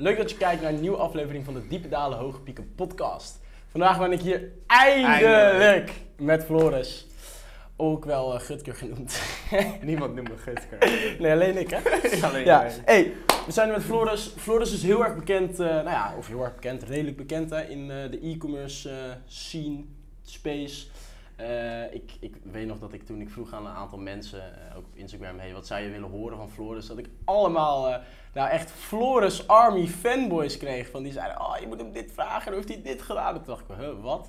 Leuk dat je kijkt naar een nieuwe aflevering van de Diepe Dalen Hoge Pieken podcast. Vandaag ben ik hier eindelijk, met Floris. Ook wel uh, Gutker genoemd. Niemand noemt me Gutker. nee, alleen ik hè? alleen ja. Hey, we zijn met Floris. Floris is heel erg bekend, uh, nou ja, of heel erg bekend, redelijk bekend hè, in uh, de e-commerce scene, space. Uh, ik, ik weet nog dat ik toen ik vroeg aan een aantal mensen, uh, ook op Instagram, wat zou je willen horen van Floris? Dat ik allemaal, uh, nou echt Floris Army fanboys kreeg. Van die zeiden, oh je moet hem dit vragen, heeft hij dit gedaan. Toen dacht ik, huh, wat?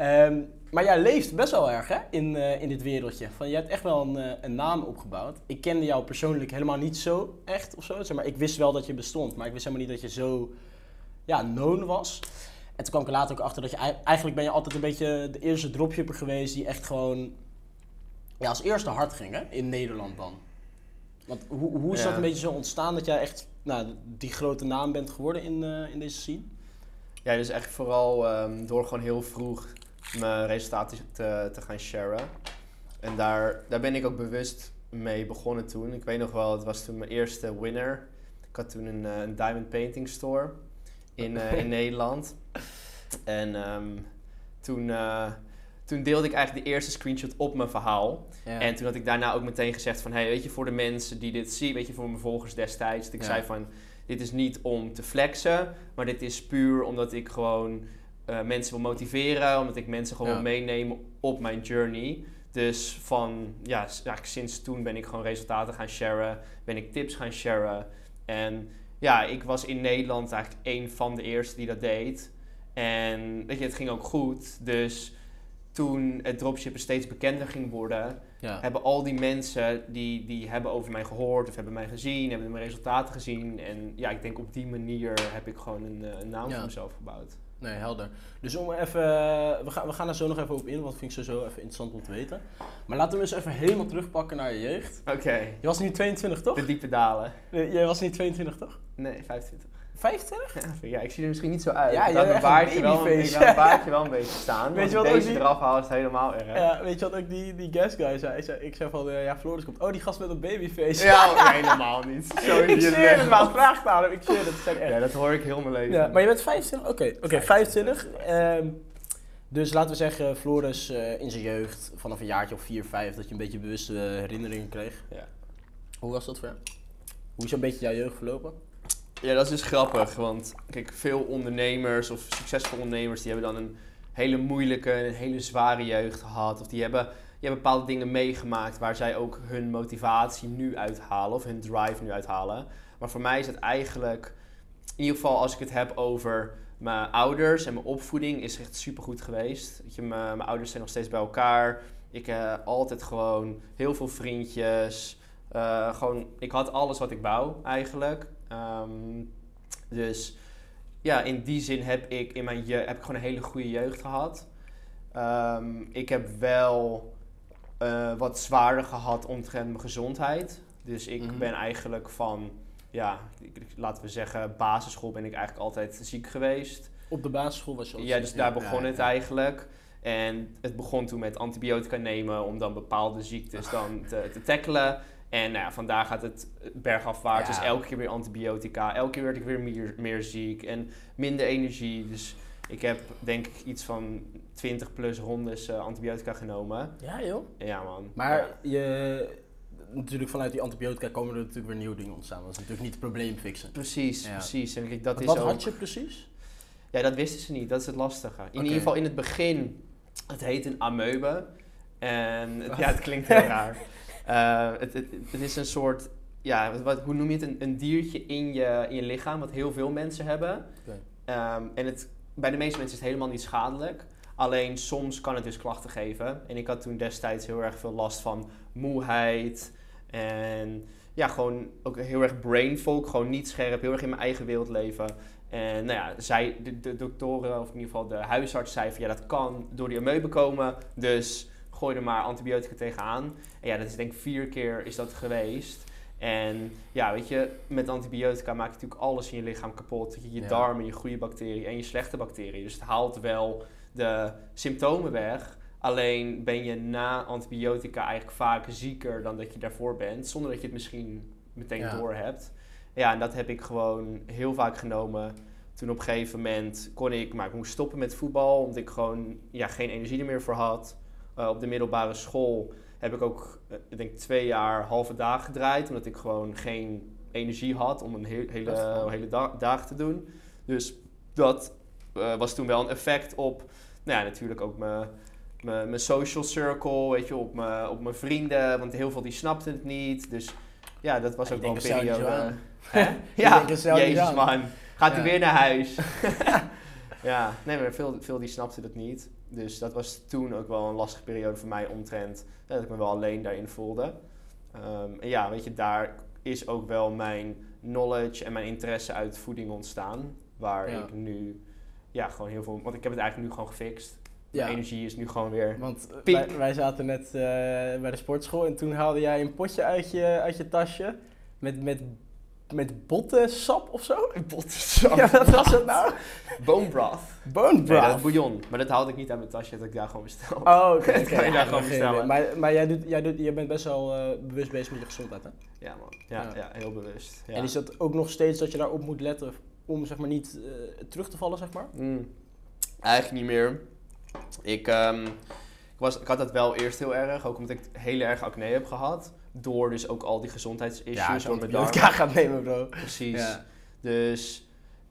Um, maar jij leeft best wel erg hè, in, in dit wereldje. Van, je hebt echt wel een, een naam opgebouwd. Ik kende jou persoonlijk helemaal niet zo echt of zo. Zeg maar, ik wist wel dat je bestond, maar ik wist helemaal niet dat je zo ja, known was. En toen kwam ik er later ook achter dat je eigenlijk ben je altijd een beetje de eerste dropshipper geweest die echt gewoon ja, als eerste hard ging hè? in Nederland dan. Want hoe, hoe is Ja. dat een beetje zo ontstaan dat jij echt nou, die grote naam bent geworden in, eh, in deze scene? Ja, dus echt vooral ehm, door gewoon heel vroeg mijn resultaten te, te gaan sharen. En daar, daar ben ik ook bewust mee begonnen toen. Ik weet nog wel, het was toen mijn eerste winner. Ik had toen een, eh, een diamond painting store in, eh, in Nederland. En ehm, toen, eh, toen deelde ik eigenlijk de eerste screenshot op mijn verhaal. Ja. En toen had ik daarna ook meteen gezegd van... Hey, weet je, voor de mensen die dit zien, weet je, voor mijn volgers destijds... Dat ik Ja. zei van, dit is niet om te flexen... maar dit is puur omdat ik gewoon eh, mensen wil motiveren... omdat ik mensen gewoon Ja. wil meenemen op mijn journey... Dus van, ja, sinds toen ben ik gewoon resultaten gaan sharen... ben ik tips gaan sharen... En ja, ik was in Nederland eigenlijk een van de eerste die dat deed... En weet je, het ging ook goed. Dus toen het dropshippen steeds bekender ging worden, ja. hebben al die mensen die, die hebben over mij gehoord of hebben mij gezien, hebben mijn resultaten gezien. En ja, ik denk op die manier heb ik gewoon een, eh, een naam Ja. voor mezelf gebouwd. Nee, helder. Dus om even, we gaan, we gaan er zo nog even op in, want dat vind ik sowieso even interessant om te weten. Maar laten we eens even helemaal terugpakken naar je jeugd. Oké, Je was nu 22 toch? de diepe dalen. Eh, Jij was nu 22 toch? Nee, 25. 25? Ja, ja, ik zie er misschien niet zo uit. Ja, je hebt baardje wel, ik mijn baardje wel een beetje staan. Weet je je wat deze die- eraf haal is helemaal erg. Ja, weet je wat ook die, die guest guy zei? Ik zei, ik zei van, eh, ja, Floris komt. Oh, die gast met een babyface. Ja, nee, helemaal niet. Zo ik zweer het, maar vraag hem. Ik zweer het, zijn echt. Ja, dat hoor ik heel mijn leven. Ja, maar je bent 25? Oké, oké, 25. Ehm, dus laten we zeggen, Floris eh, in zijn jeugd, vanaf een jaartje of 4, 5, dat je een beetje bewuste eh, herinneringen kreeg. Ja. Hoe was dat voor jou? Hoe is een beetje jouw jeugd verlopen? Ja, dat is dus grappig, want kijk, veel ondernemers of succesvolle ondernemers die hebben dan een hele moeilijke en een hele zware jeugd gehad. Of die hebben, die hebben bepaalde dingen meegemaakt waar zij ook hun motivatie nu uithalen of hun drive nu uithalen. Maar voor mij is het eigenlijk, in ieder geval als ik het heb over mijn ouders en mijn opvoeding, is echt supergoed geweest. Weet je, mijn, mijn ouders zijn nog steeds bij elkaar. Ik heb altijd gewoon heel veel vriendjes. Eh, gewoon, ik had alles wat ik wou eigenlijk. Ehm, dus ja, in die zin heb ik in mijn je heb ik gewoon een hele goede jeugd gehad. Ehm, ik heb wel eh, wat zwaarder gehad omtrent mijn gezondheid. Dus ik Mhm. ben eigenlijk van, ja, laten we zeggen, basisschool ben ik eigenlijk altijd ziek geweest. Op de basisschool was je al Ja, dus daar begon ja, het ja. eigenlijk. En het begon toen met antibiotica nemen om dan bepaalde ziektes dan te, te tackelen. En nou ja, vandaar gaat het bergafwaarts. Ja. Dus elke keer weer antibiotica. Elke keer werd ik weer meer, meer ziek en minder energie. Dus ik heb denk ik iets van 20 plus rondes eh, antibiotica genomen. Ja, joh. Ja man. Maar je, natuurlijk vanuit die antibiotica komen er natuurlijk weer nieuwe dingen ontstaan. Dat is natuurlijk niet het probleem fixen. Precies, Ja. precies. En kijk, dat is Wat ook... had je precies? Ja, dat wisten ze niet. Dat is het lastige. In ieder geval in het begin, het heet een amoebe. En het, Wat? ja, het klinkt heel raar. Eh, het, het, het is een soort, ja, wat, wat- hoe noem je het? Een, een diertje in je, in je lichaam, wat heel veel mensen hebben. Ehm, en het, bij de meeste mensen is het helemaal niet schadelijk. Alleen soms kan het dus klachten geven. En ik had toen destijds heel erg veel last van moeheid. En ja, gewoon ook heel erg brain fog. Gewoon niet scherp, heel erg in mijn eigen wereld leven. En nou ja, zij, de, de doktoren, of in ieder geval de huisarts, zei van ja, dat kan door die amoebe komen. Dus gooi er maar antibiotica tegenaan. En ja, dat is denk ik vier keer is dat geweest. En ja, weet je, met antibiotica maak je natuurlijk alles in je lichaam kapot. Je, je Ja. darmen, je goede bacteriën en je slechte bacteriën. Dus het haalt wel de symptomen weg. Alleen ben je na antibiotica eigenlijk vaak zieker dan dat je daarvoor bent. Zonder dat je het misschien meteen Ja. door hebt. Ja, en dat heb ik gewoon heel vaak genomen. Toen op een gegeven moment kon ik, maar ik moest stoppen met voetbal, omdat ik gewoon ja, geen energie er meer voor had. Uh, op de middelbare school heb ik ook, uh, ik denk twee jaar halve dagen gedraaid, omdat ik gewoon geen energie had om een he hele, hele da dag te doen. Dus dat uh, was toen wel een effect op, nou ja, natuurlijk ook mijn mijn social circle, weet je, op mijn op mijn vrienden, want heel veel die snapten het niet. Dus ja, dat was ook wel een periode. ja, jezus man, gaat hij weer naar huis. ja, nee, maar veel, veel die snapten het niet. Dus dat was toen ook wel een lastige periode voor mij omtrent dat ik me wel alleen daarin voelde. Um, en ja, weet je, daar is ook wel mijn knowledge en mijn interesse uit voeding ontstaan. Waar ik nu ja, gewoon heel veel. Want ik heb het eigenlijk nu gewoon gefixt. Ja. energie is nu gewoon weer. Want wij, wij, zaten net uh, bij de sportschool en toen haalde jij een potje uit je, uit je tasje met, met, met bottensap of zo? Bottensap? Ja, wat was het nou? Bone broth. Bone broth? Nee, dat bouillon. Maar dat haalde ik niet uit mijn tasje, dat ik daar gewoon bestel. Oh, oké. Okay, dat kan je daar gewoon bestellen. Maar, maar jij, doet, jij, doet, jij bent best wel uh, bewust bezig met je gezondheid, hè? Ja man, ja, ja. ja heel bewust. Ja. En is dat ook nog steeds dat je daarop moet letten om zeg maar niet uh, terug te vallen, zeg maar? Mm. Eigenlijk niet meer. Ik, um, ik, was, ik had dat wel eerst heel erg, ook omdat ik hele erg acne heb gehad. Door dus ook al die gezondheidsissues. Ja, darmen. Ja, gaat nemen bro. Precies. Ja. Dus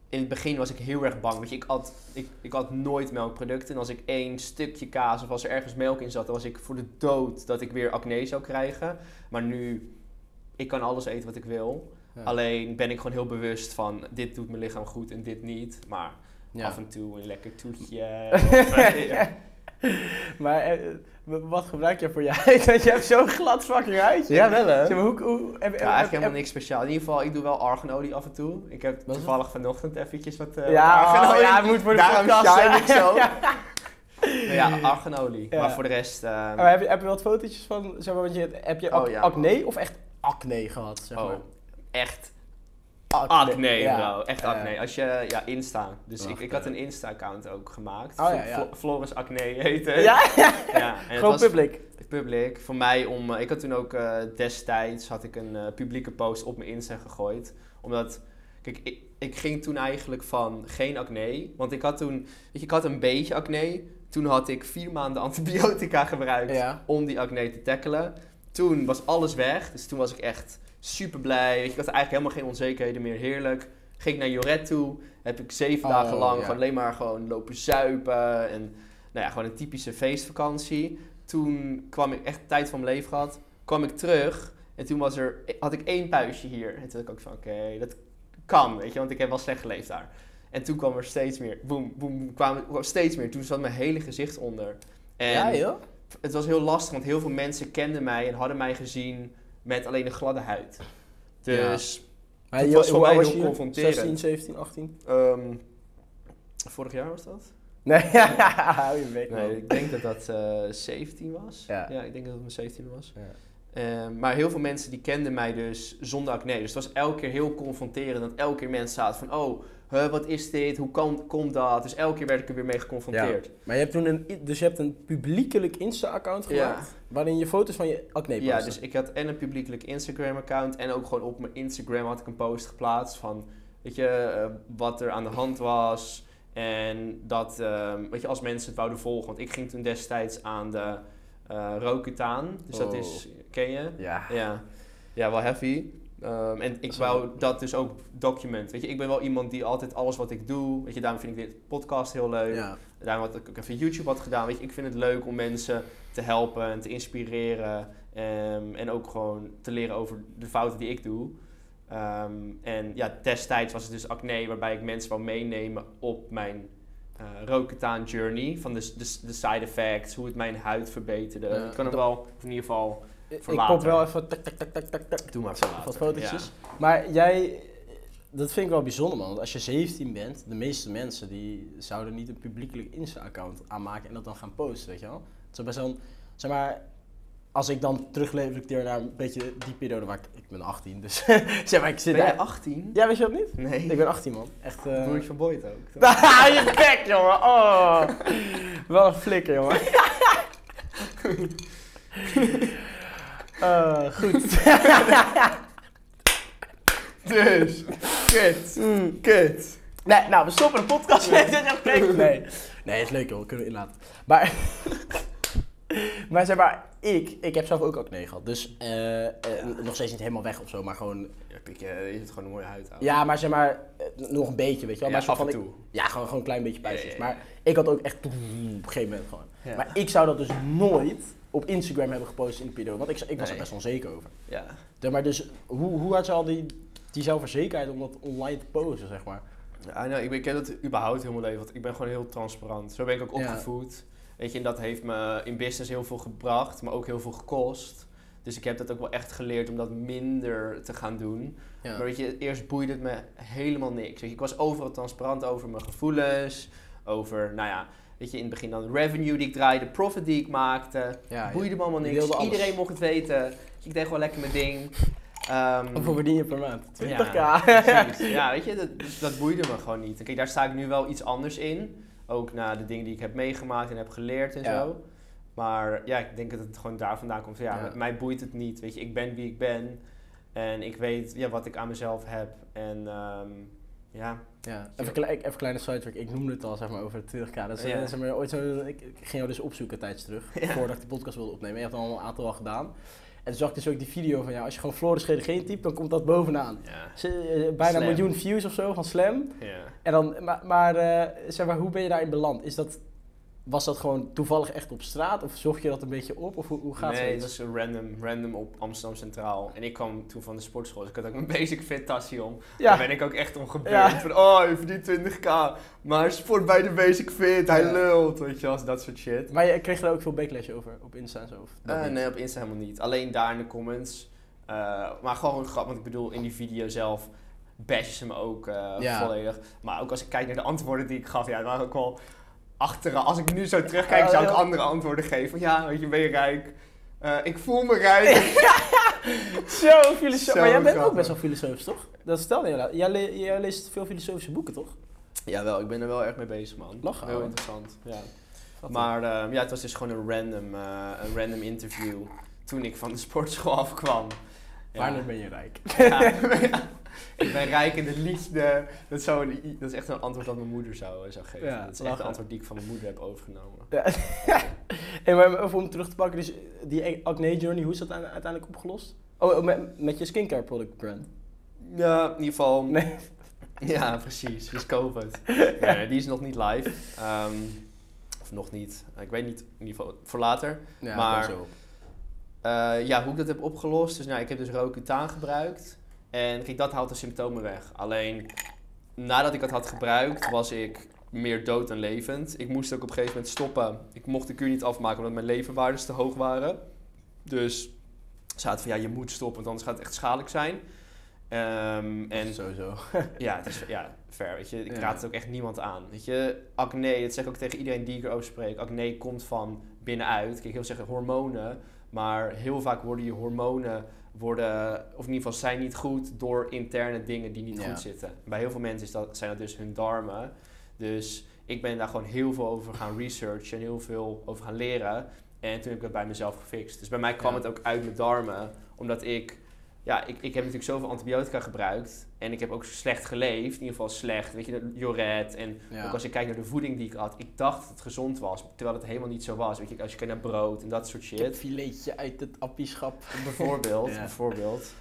in het begin was ik heel erg bang. Weet je, ik had, ik, ik had nooit melkproducten. En als ik één stukje kaas of als er ergens melk in zat, dan was ik voor de dood dat ik weer acne zou krijgen. Maar nu, ik kan alles eten wat ik wil. Alleen ben ik gewoon heel bewust van dit doet mijn lichaam goed en dit niet. Maar Af en toe een lekker toetje. maar eh, wat gebruik je voor je huid? Want je hebt zo'n glad fucking huidje. Ja, wel hè? Zeg maar, hoe, hoe, heb, ja, eigenlijk helemaal niks speciaal. In ieder geval, ik doe wel arganolie af en toe. Ik heb toevallig vanochtend eventjes wat, uh, ja. Oh, ja, het moet voor de Daarom shine ik zo. ja, arganolie. Ja. Maar voor de rest... Uh, heb, je, heb je wat fotootjes van, zeg maar, want je, heb je oh, acne of echt acne gehad? Zeg oh, maar? echt Acne, ja. bro. Echt acne. Als je, ja, Insta. Dus ik, ik had een Insta-account ook gemaakt. Oh, ja, ja. Floris Acne heette Ja, ja. en Gewoon public. Public. Voor mij om... Eh, ik had toen ook uh, destijds had ik een uh, publieke post op mijn Insta gegooid. Omdat... Kijk, ik, ik ging toen eigenlijk van geen acne. Want ik had toen... Weet je, ik had een beetje acne. Toen had ik vier maanden antibiotica gebruikt om die acne te tackelen. Toen was alles weg. Dus toen was ik echt super blij. Ik had eigenlijk helemaal geen onzekerheden meer. Heerlijk. Ging ik naar Joret toe. Heb ik zeven oh, dagen lang gewoon alleen maar gewoon lopen zuipen. En nou ja, gewoon een typische feestvakantie. Toen kwam ik echt tijd van mijn leven gehad. Kwam ik terug. En toen was er, had ik één puistje hier. En toen dacht ik ook van, oké, dat kan, weet je. Want ik heb wel slecht geleefd daar. En toen kwam er steeds meer, boem, boem, kwam, kwam steeds meer. Toen zat mijn hele gezicht onder. En ja, joh? Het was heel lastig, want heel veel mensen kenden mij en hadden mij gezien met alleen een gladde huid. Dus ja. het was voor mij heel confronterend. 16, 17, 18? Um, vorig jaar was dat? Nee, hou je. Nee, ik denk dat dat uh, eh, 17 was. Ja. ja. ik denk dat het mijn 17 was. Ja. Um, maar heel veel mensen die kenden mij dus zonder acne. Dus het was elke keer heel confronterend. Dat elke keer mensen zaten van, oh, wat is dit? Hoe kan, komt dat? Dus elke keer werd ik er weer mee geconfronteerd. Maar je hebt toen een, dus je hebt een publiekelijk Insta-account gemaakt, waarin je foto's van je acne postte. Ja, dus ik had en een publiekelijk Instagram-account en ook gewoon op mijn Instagram had ik een post geplaatst van, weet je, uh, wat er aan de hand was. En dat, uh, weet je, als mensen het wouden volgen. Want ik ging toen destijds aan de uh, Rokutaan. Dus dat is, oh. ken je? Ja. Ja, ja wel heavy. Um, en ik wou dat dus ook document. Weet je, ik ben wel iemand die altijd alles wat ik doe. Weet je, daarom vind ik dit podcast heel leuk. Ja. Daarom had ik ook even YouTube had gedaan. Weet je, ik vind het leuk om mensen te helpen en te inspireren. Um, en ook gewoon te leren over de fouten die ik doe. Um, en ja, destijds was het dus acne, waarbij ik mensen wou meenemen op mijn uh, Roketaan journey. Van de, de, de, side effects, hoe het mijn huid verbeterde. ik kan er wel, in ieder geval ik pop wel even tak, tak, tak, tak, tak, tak. Doe maar Wat fotootjes. Maar jij, dat vind ik wel bijzonder man. Want als je 17 bent, de meeste mensen die zouden niet een publiekelijk Insta-account aanmaken en dat dan gaan posten, weet je wel. Het is best wel, zeg maar, als ik dan terugreflecteer naar een beetje die periode waar ik, ik ben 18, dus zeg maar ik zit Ben jij 18? Ja, weet je dat niet? Nee. Ik ben 18 man. Echt. Uh... Broertje van Boyd ook. je bek jongen. Oh. wel een flikker jongen. Uh, goed. Dus, kut, kut. Nee, nou, we stoppen de podcast. Nee. Nee, nee, is leuk joh, kunnen we inlaten. Maar, maar zeg maar, ik, ik heb zelf ook acne gehad. Dus eh, eh, nog steeds niet helemaal weg of zo, maar gewoon... Kijk, je, hebt gewoon een mooie huid aan. Ja, maar zeg maar, nog een beetje, weet je wel. Ja, maar af en van, ik- toe. ja, gewoon, gewoon een klein beetje puistjes. Ja. Maar ik had ook echt op een gegeven moment gewoon. Maar ik zou dat dus nooit op Instagram hebben gepost in de periode. Want ik, ik was er best onzeker over. Ja. Maar dus, hoe, hoe had ze al die, die zelfverzekerheid om dat online te posten, zeg maar? Ja, nou, ik, ben, ik ken dat überhaupt mijn leven, want ik ben gewoon heel transparant. Zo ben ik ook Ja. opgevoed. Weet je, en dat heeft me in business heel veel gebracht, maar ook heel veel gekost. Dus ik heb dat ook wel echt geleerd om dat minder te gaan doen. Ja. Maar weet je, eerst boeide het me helemaal niks. Weet je, ik was overal transparant over mijn gevoelens, over, nou ja, weet je, in het begin dan revenue die ik draaide, profit die ik maakte. Ja, boeide me allemaal niks. alles. Iedereen mocht het weten. Ik deed gewoon lekker mijn ding. Ehm, Hoeveel verdien je per maand? 20k. ja, ja, weet je, dat, dat boeide me gewoon niet. Kijk, daar sta ik nu wel iets anders in. Ook na de dingen die ik heb meegemaakt en heb geleerd en zo. Maar ja, ik denk dat het gewoon daar vandaan komt. Ja, mij boeit het niet. Weet je, ik ben wie ik ben. En ik weet ja, wat ik aan mezelf heb. En ehm, ja, Ja, even, klei- even kleine sidetrack. Ik noemde het al zeg maar, over de 20k. Dat is, Ja. eh, zeg maar, ooit zo, ik, ik ging jou dus opzoeken tijdens terug, Ja. voordat ik de podcast wilde opnemen. Je hebt al een aantal al gedaan. En toen zag ik dus ook die video van, ja, als je gewoon Floris geen typt, dan komt dat bovenaan. ja, eh, bijna Slam. een miljoen views of zo van Slam. ja. En dan, maar, maar eh, zeg maar, hoe ben je daarin beland? Is dat, was dat gewoon toevallig echt op straat? Of zocht je dat een beetje op? Of hoe, hoe gaat nee, zoiets? dat is een random, random op Amsterdam Centraal. En ik kwam toen van de sportschool, dus ik had ook mijn basic fit tasje om. Daar ben ik ook echt om gebeurd. Ja. Van, oh, je verdient 20k, maar sport bij de basic fit, hij Ja. lult, weet je wel, dat soort shit. Maar je kreeg er ook veel backlash over op Insta en zo? Dat Eh, nee, op Insta helemaal niet. Alleen daar in de comments. Eh, maar gewoon een grap, want ik bedoel, in die video zelf bashen ze me ook eh, volledig. Maar ook als ik kijk naar de antwoorden die ik gaf, ja, het waren ook wel Als ik nu zo terugkijk, Oh, zou ik andere antwoorden geven. Ja, weet je, ben je rijk? Eh, ik voel me rijk. Zo filosofisch. Maar jij bent ook best wel filosofisch, toch? Dat stelde je. Jij, le- jij leest veel filosofische boeken, toch? Jawel, ik ben er wel erg mee bezig, man. Lachen, Heel interessant, ja. Maar eh, ja, het was dus gewoon een random, eh, een random interview toen ik van de sportschool afkwam. Ja. Wanneer ben je rijk? Ja. Ik ben rijk in de liefde. Dat, is zo een- dat is echt een antwoord dat mijn moeder zou, zou geven. Ja, dat is echt een antwoord die ik van mijn moeder heb overgenomen. hey, maar even om terug te pakken, dus die acne journey, hoe is dat uite- uiteindelijk opgelost? Oh, oh, met, met je skincare product brand? Ja, in ieder geval. Nee. Ja, precies. Dus nee, die is nog niet live. Ehm, of nog niet. Ik weet niet. In ieder geval voor later. Ja, Maar-. Eh, ja, hoe ik dat heb opgelost. Dus nou, ik heb dus Roacutaan gebruikt. En kijk, dat haalt de symptomen weg. Alleen nadat ik dat had gebruikt, was ik meer dood dan levend. Ik moest ook op een gegeven moment stoppen. Ik mocht de kuur niet afmaken omdat mijn leverwaardes te hoog waren. Dus ze zaten van ja, je moet stoppen, want anders gaat het echt schadelijk zijn. Ehm, en Sowieso. ja, het is ja, fair, weet je. Ik Ja. raad het ook echt niemand aan. Weet je, acne, dat zeg ik ook tegen iedereen die ik erover spreek. Acne komt van binnenuit. Kijk, heel zeggen hormonen. Maar heel vaak worden je hormonen, worden, of in ieder geval zijn niet goed door interne dingen die niet Ja. goed zitten. Bij heel veel mensen is dat, zijn dat dus hun darmen. Dus ik ben daar gewoon heel veel over gaan researchen en heel veel over gaan leren. En toen heb ik dat bij mezelf gefixt. Dus bij mij kwam Ja. het ook uit mijn darmen. Omdat ik, ja, ik, ik heb natuurlijk zoveel antibiotica gebruikt. En ik heb ook slecht geleefd. In ieder geval slecht. Weet je, joret. En Ja. ook als ik kijk naar de voeding die ik had. Ik dacht dat het gezond was. Terwijl het helemaal niet zo was. Weet je, als je kijkt naar brood en dat soort shit. Kipfiletje uit het appieschap. Bijvoorbeeld, Ja. bijvoorbeeld.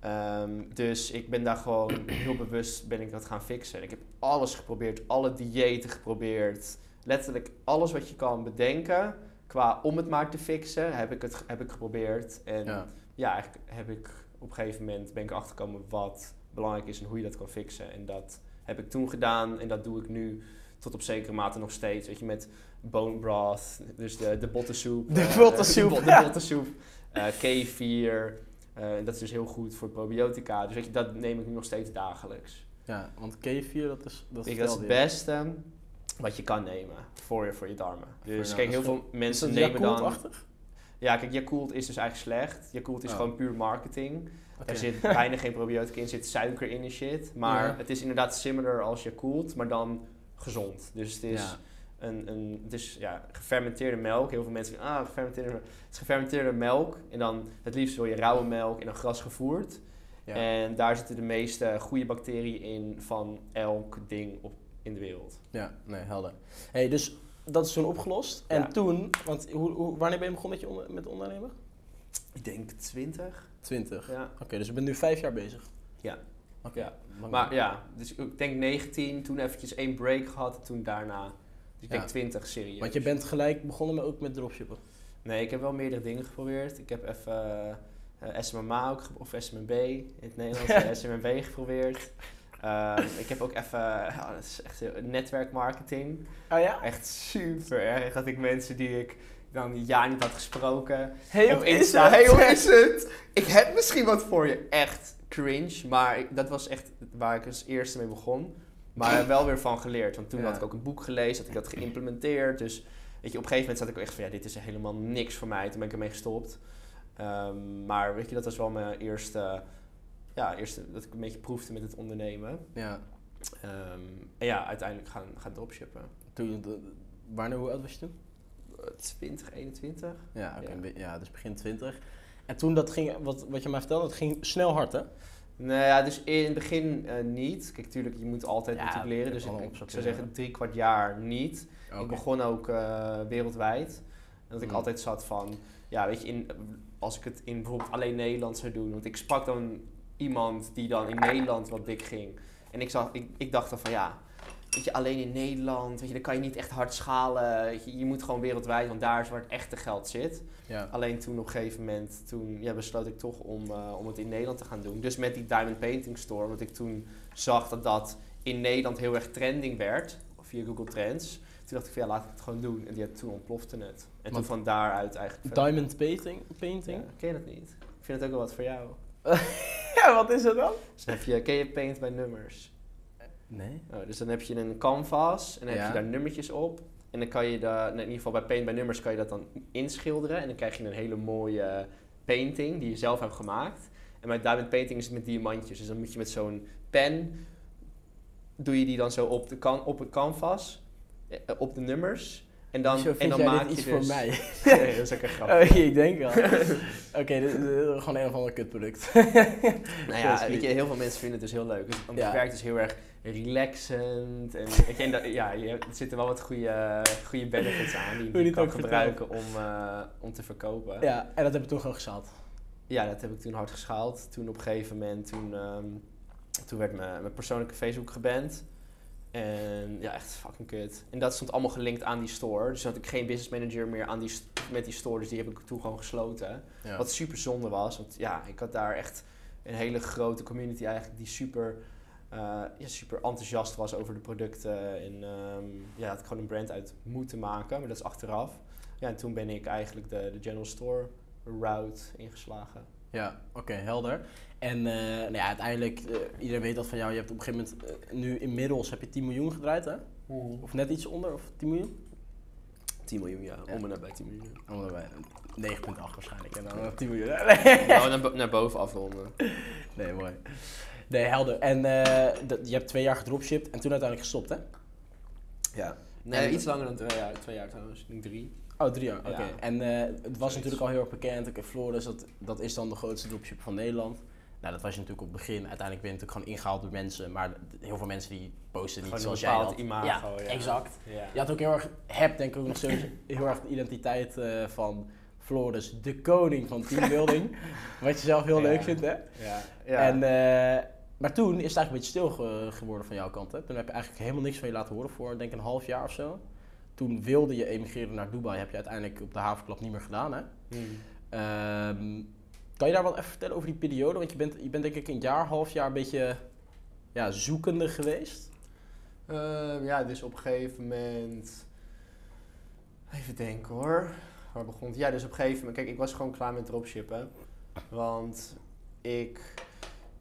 Ehm, dus ik ben daar gewoon heel bewust ben ik dat gaan fixen. Ik heb alles geprobeerd, alle diëten geprobeerd. Letterlijk alles wat je kan bedenken qua om het maar te fixen, heb ik het heb ik geprobeerd. En ja, Ja. eigenlijk heb ik op een gegeven moment ben ik achtergekomen wat belangrijk is en hoe je dat kan fixen. En dat heb ik toen gedaan en dat doe ik nu tot op zekere mate nog steeds. Weet je, met bone broth, dus de, de bottensoep. De eh, bottensoep, ja. de bottensoep. eh kefir. eh, dat is dus heel goed voor probiotica. Dus weet je, dat neem ik nu nog steeds dagelijks. Ja, want kefir, dat is... Dat, Ik, dat is het beste wat je kan nemen voor je, voor je darmen. Dus kijk, heel veel mensen nemen dan... Ja, kijk, Yakult is dus eigenlijk slecht. Yakult is Oh. gewoon puur marketing. Er zit bijna geen probiotica in, er zit suiker in en shit. Maar Ja. het is inderdaad similar als Yakult, maar dan gezond. Dus het is, Ja. een, een, het is ja, gefermenteerde melk. Heel veel mensen zeggen, ah, gefermenteerde melk. Het is gefermenteerde melk. En dan het liefst wil je rauwe melk en dan gras gevoerd. Ja. En daar zitten de meeste goede bacteriën in van elk ding op, in de wereld. Ja, nee, helder. Hey, dus dat is toen opgelost. En Ja. toen, want hoe, hoe, wanneer ben je begonnen met, je onder, met ondernemen? Ik denk 20. 20. Ja. Oké, dus je bent nu vijf jaar bezig. Ja. Oké. Ja. Maar ja, dus ik denk 19, toen eventjes één break gehad en toen daarna. Dus ik Ja. denk 20 serieus. Want je bent gelijk begonnen met, ook met dropshippen. Nee, ik heb wel meerdere dingen geprobeerd. Ik heb even eh SMMA ook, of SMB in het Nederlands, SMMB geprobeerd. Ehm, ik heb ook even, ja, dat is echt heel- netwerkmarketing. Oh ja? Echt super erg. Dat ik mensen die ik dan een jaar niet had gesproken. Hey, op Insta, hey hoe is het? Ik heb misschien wat voor je. Echt cringe. Maar ik- dat was echt waar ik als eerste mee begon. Maar wel weer van geleerd. Want toen Ja. had ik ook een boek gelezen, had ik dat geïmplementeerd. Dus weet je, op een gegeven moment zat ik ook echt van ja, dit is helemaal niks voor mij. Toen ben ik ermee gestopt. Ehm, maar weet je, dat was wel mijn eerste, ja, eerste dat ik een beetje proefde met het ondernemen. Ja. Ehm, en ja, uiteindelijk gaan, gaan dropshippen. Toen, de- wanneer, hoe oud was je toen? Eh, 20, 21. Ja, oké. Ja. dus begin 20. En toen dat ging, wat, wat je mij vertelde, dat ging snel hard, hè? Nou ja, dus in het begin eh, niet. Kijk, tuurlijk, je moet altijd Ja, natuurlijk leren. Dus ik, zou zeggen drie kwart jaar niet. Ik begon ook eh, wereldwijd. En dat ik Mm. altijd zat van, ja, weet je, in, als ik het in bijvoorbeeld alleen Nederland zou doen. Want ik sprak dan iemand die dan in Nederland wat dik ging. En ik, zag, ik, ik dacht dan van, ja, weet je, alleen in Nederland, weet je, dan kan je niet echt hard schalen. Je, je moet gewoon wereldwijd, want daar is waar het echte geld zit. Ja. Alleen toen op een gegeven moment, toen ja, besloot ik toch om, eh, om het in Nederland te gaan doen. Dus met die Diamond Painting Store, omdat ik toen zag dat dat in Nederland heel erg trending werd, via Google Trends. Toen dacht ik van ja, laat ik het gewoon doen. En die, toen ontplofte het. En Want- toen van daaruit eigenlijk. Diamond painting? painting? Ja, ken je dat niet? Ik vind het ook wel wat voor jou. Ja, wat is het dan? Dus dan heb je, ken je Paint bij nummers? Nee. Oh, dus dan heb je een canvas en dan heb je daar nummertjes op. En dan kan je de, in ieder geval bij Paint by Numbers kan je dat dan inschilderen. En dan krijg je een hele mooie painting die je zelf hebt gemaakt. En bij Diamond Painting is het met diamantjes. Dus dan moet je met zo'n pen, doe je die dan zo op, de kan, op het canvas, eh, op de nummers. En dan, Zo en dan maak dit iets je voor dus... mij? Nee, dat is ook echt grappig. Oh, ik denk wel. Oké, dit, dit is gewoon een of ander kutproduct. Nou Ja, ja, weet je, heel veel mensen vinden het dus heel leuk. Dus, Ja. het werkt dus heel erg relaxend. En, weet je, en dat- ja, je, er zitten wel wat goede, goede benefits aan die je je kan gebruiken om, eh, om te verkopen. Ja. ja, en dat heb je toen gewoon geschaald. dat heb ik toen hard geschaald. Toen op een gegeven moment, toen, ehm, toen werd mijn, mijn persoonlijke Facebook geband. En ja, echt fucking kut. En dat stond allemaal gelinkt aan die store. Dus had ik geen business manager meer aan die, met die store. Dus die heb ik toen gewoon gesloten. Ja. Wat super zonde was. Want ja, ik had daar echt een hele grote community eigenlijk die super, eh, ja, super enthousiast was over de producten. En ehm, ja, had ik gewoon een brand uit moeten maken. Maar dat is achteraf. Ja, en toen ben ik eigenlijk de, de general store route ingeslagen. Ja, oké, helder. En eh, nou ja, uiteindelijk, eh, iedereen weet dat van jou. Je hebt op een gegeven moment, eh, nu inmiddels heb je 10 miljoen gedraaid, hè? Of net iets onder, of 10 miljoen? 10 miljoen, ja. Ja. Om en nabij 10 miljoen. Oh, daarbij. 9,8 waarschijnlijk. En dan 10 miljoen. Nou, naar, bo- naar boven afronden. Nee, mooi. Nee, helder. En je hebt twee jaar gedropshipped en toen uiteindelijk gestopt, hè? Ja. Nee, En- iets langer dan twee jaar, twee jaar trouwens. Ik denk drie. Oh, drie jaar, oké. Ja. En eh, het was natuurlijk al heel erg bekend. Oké, Floris, dat, dat is dan de grootste dropship van Nederland. Nou, dat was je natuurlijk op het begin. Uiteindelijk ben je natuurlijk gewoon ingehaald door mensen. Maar heel veel mensen die posten niet zoals jij dat. imago, ja, ja. exact. Ja. Je had ook heel erg, hebt denk ik ook nog steeds heel erg de identiteit eh, van Floris, de koning van teambuilding. wat je zelf heel leuk vindt, hè? Ja. ja. En, eh, maar toen is het eigenlijk een beetje stil ge- geworden van jouw kant. Hè? Toen heb je eigenlijk helemaal niks van je laten horen voor, denk ik, een half jaar of zo. Toen wilde je emigreren naar Dubai. Heb je uiteindelijk op de havenklap niet meer gedaan, hè? Hmm. Ehm, kan je daar wat even vertellen over die periode? Want je bent, je bent denk ik een jaar, half jaar een beetje ja, zoekende geweest. Ehm, ja, dus op een gegeven moment. Even denken hoor. Waar begon het? Ja, dus op een gegeven moment. Kijk, ik was gewoon klaar met dropshippen. Want ik,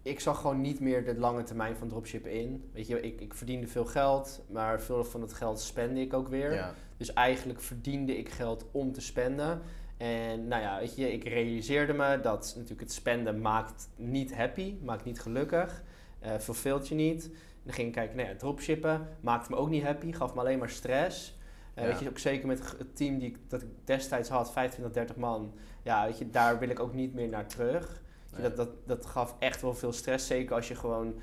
ik zag gewoon niet meer de lange termijn van dropshippen in. Weet je, ik, ik verdiende veel geld, maar veel van het geld spende ik ook weer. Ja. Dus eigenlijk verdiende ik geld om te spenden. En nou ja, weet je, ik realiseerde me dat natuurlijk het spenden maakt niet happy, maakt niet gelukkig, eh verveelt je niet. En dan ging ik kijken, nou ja, dropshippen maakte me ook niet happy, gaf me alleen maar stress. Eh, Ja. Weet je, ook zeker met het team die ik, dat ik destijds had, 25, 30 man. Ja, weet je, daar wil ik ook niet meer naar terug. Dat, dat, dat gaf echt wel veel stress, zeker als je gewoon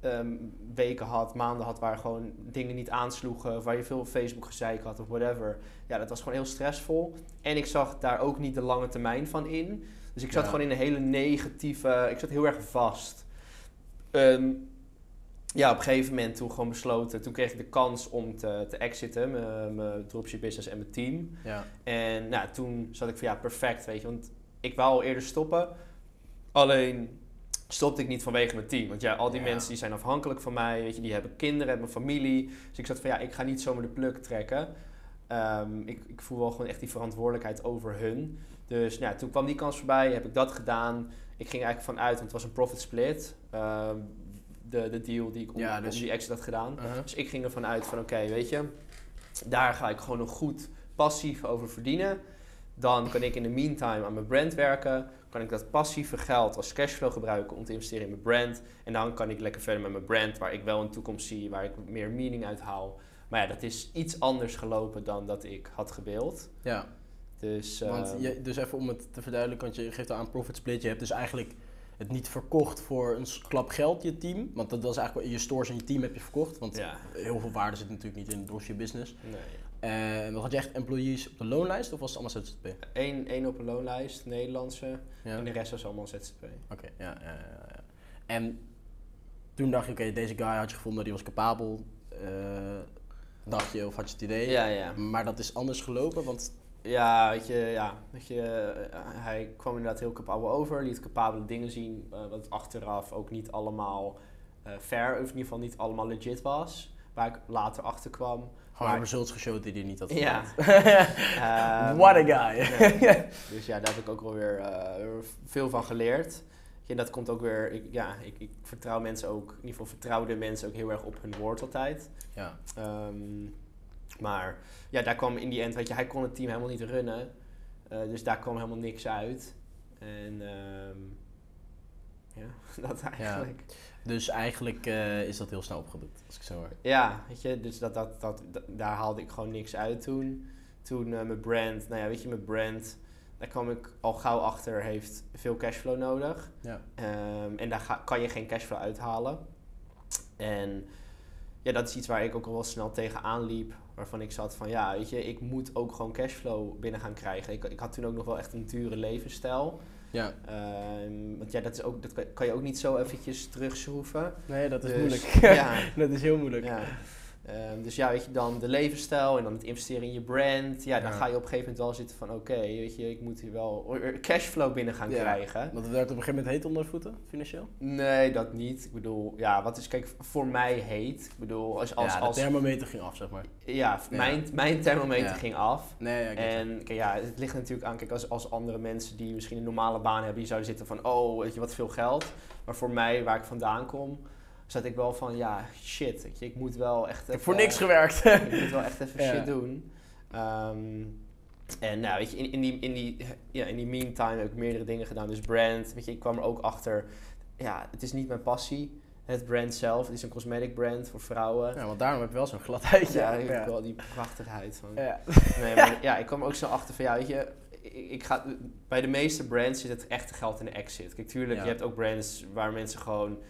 ehm, weken had, maanden had waar gewoon dingen niet aansloegen, of waar je veel Facebook gezeik had of whatever. Ja, dat was gewoon heel stressvol. En ik zag daar ook niet de lange termijn van in. Dus ik zat Ja. gewoon in een hele negatieve, ik zat heel erg vast. Ehm, ja, op een gegeven moment toen gewoon besloten, toen kreeg ik de kans om te, te exiten, mijn- mijn dropship business en mijn team. Ja. En nou, toen zat ik van ja, perfect, weet je. Want ik wou al eerder stoppen. Alleen stopte ik niet vanwege mijn team. Want ja, al die Ja. mensen die zijn afhankelijk van mij, weet je, die hebben kinderen, hebben een familie. Dus ik zat van ja, ik ga niet zomaar de pluk trekken. Ehm, ik, ik voel wel gewoon echt die verantwoordelijkheid over hun. Dus nou, ja, toen kwam die kans voorbij, heb ik dat gedaan. Ik ging eigenlijk vanuit, want het was een profit split. ehm, de, de deal die ik om, Ja, om dus- die exit had gedaan. Uh-huh. Dus ik ging ervan uit van oké, weet je, daar ga ik gewoon nog goed passief over verdienen. Dan kan ik in de meantime aan mijn brand werken. Kan ik dat passieve geld als cashflow gebruiken om te investeren in mijn brand. En dan kan ik lekker verder met mijn brand, waar ik wel een toekomst zie, waar ik meer meaning uit haal. Maar ja, dat is iets anders gelopen dan dat ik had gebeeld. Ja. Dus, Want ehm, je, dus even om het te verduidelijken, want je geeft al aan profit split. Je hebt dus eigenlijk het niet verkocht voor een klap geld, je team. Want dat was eigenlijk je stores en je team heb je verkocht. Want ja, heel veel waarde zit natuurlijk niet in het dropship business. nee. En wat had je echt employees op de loonlijst of was het allemaal ZZP? Eén, één op een loonlijst, Nederlandse. Ja. En de rest was allemaal ZZP. Oké, ja, ja, ja, ja. En toen dacht je, oké, deze guy had je gevonden, die was capabel. eh, dacht je, of had je het idee? Ja, ja. Maar dat is anders gelopen, want Ja, weet je, ja, weet je eh, hij kwam inderdaad heel capabel over, liet capabele dingen zien, wat achteraf ook niet allemaal fair, of in ieder geval niet allemaal legit was, waar ik later achter kwam. Gewoon Maar- results geshowd die hij niet had Ja. Ehm, What a guy. dus ja, daar heb ik ook wel weer eh, veel van geleerd. En dat komt ook weer, ik, ja, ik, ik vertrouw mensen ook, in ieder geval vertrouwde mensen ook heel erg op hun woord altijd. ja. Ehm, maar ja, daar kwam in die end, weet je, hij kon het team helemaal niet runnen. Eh, dus daar kwam helemaal niks uit. En ehm, ja, dat eigenlijk. Dus eigenlijk eh, is dat heel snel opgedoekt, als ik zo hoor. Ja, weet je, dus dat, dat, dat, dat- daar haalde ik gewoon niks uit toen. Toen eh, mijn brand, nou ja, weet je, mijn brand, daar kwam ik al gauw achter, heeft veel cashflow nodig. Ja. Ehm, en daar ga- kan je geen cashflow uithalen. En ja, dat is iets waar ik ook al wel snel tegenaan liep. Waarvan ik zat van, ja, weet je, ik moet ook gewoon cashflow binnen gaan krijgen. Ik, ik had toen ook nog wel echt een dure levensstijl. Ja. Ehm, want ja, dat, is ook, dat kan, kan je ook niet zo eventjes terugschroeven. Nee, dat is Dus, moeilijk. ja. dat is heel moeilijk. Ja. Ehm, dus ja, weet je, dan de levensstijl en dan het investeren in je brand. Ja, dan Ja. ga je op een gegeven moment wel zitten van... Oké, weet je, ik moet hier wel cashflow binnen gaan Ja. krijgen. Want het werd op een gegeven moment heet onder de voeten, financieel? Nee, dat niet. Ik bedoel, ja, wat is, kijk, voor mij heet. Ik bedoel, als, als, ja, de als thermometer ging af, zeg maar. ja. Mijn, mijn thermometer ging af. Nee, ja. En kijk, ja, het ligt natuurlijk aan, kijk, als, als andere mensen die misschien een normale baan hebben, die zouden zitten van, oh, weet je, wat veel geld. Maar voor mij, waar ik vandaan kom, zat ik wel van, ja, shit, ik moet wel echt Ik heb voor niks gewerkt. ik moet wel echt even Ja. shit doen. Ehm, en nou, weet je, in, in, die, in, die, ja, in die meantime heb ik meerdere dingen gedaan. Dus brand, weet je, ik kwam er ook achter, ja, het is niet mijn passie. Het brand zelf, het is een cosmetic brand voor vrouwen. ja, want daarom heb je wel zo'n gladheidje. Ja, ik ja. heb wel die prachtigheid van. Ja. Nee, maar ja, ik kwam er ook snel achter van, ja, weet je, ik, ik ga, bij de meeste brands zit het echte geld in de exit. Kijk, tuurlijk, Ja. je hebt ook brands waar mensen gewoon ge-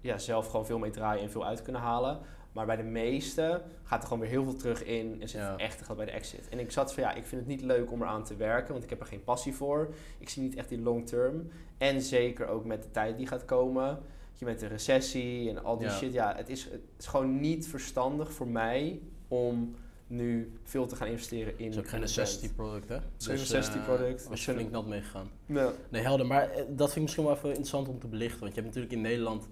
ja, zelf gewoon veel mee draaien en veel uit kunnen halen. Maar bij de meeste gaat er gewoon weer heel veel terug in en zit Ja. echte geld bij de exit. En ik zat van, ja, ik vind het niet leuk om eraan te werken, want ik heb er geen passie voor. Ik zie niet echt die long term. En zeker ook met de tijd die gaat komen. Je met de recessie en al die Ja. shit. Ja, het is, het is gewoon niet verstandig voor mij om nu veel te gaan investeren in. Het is ook geen necessity product, hè? is geen Dus, necessity eh, product. was je flink nat meegegaan. Ja. Nee, helder. Maar eh, dat vind ik misschien wel even interessant om te belichten. Want je hebt natuurlijk in Nederland,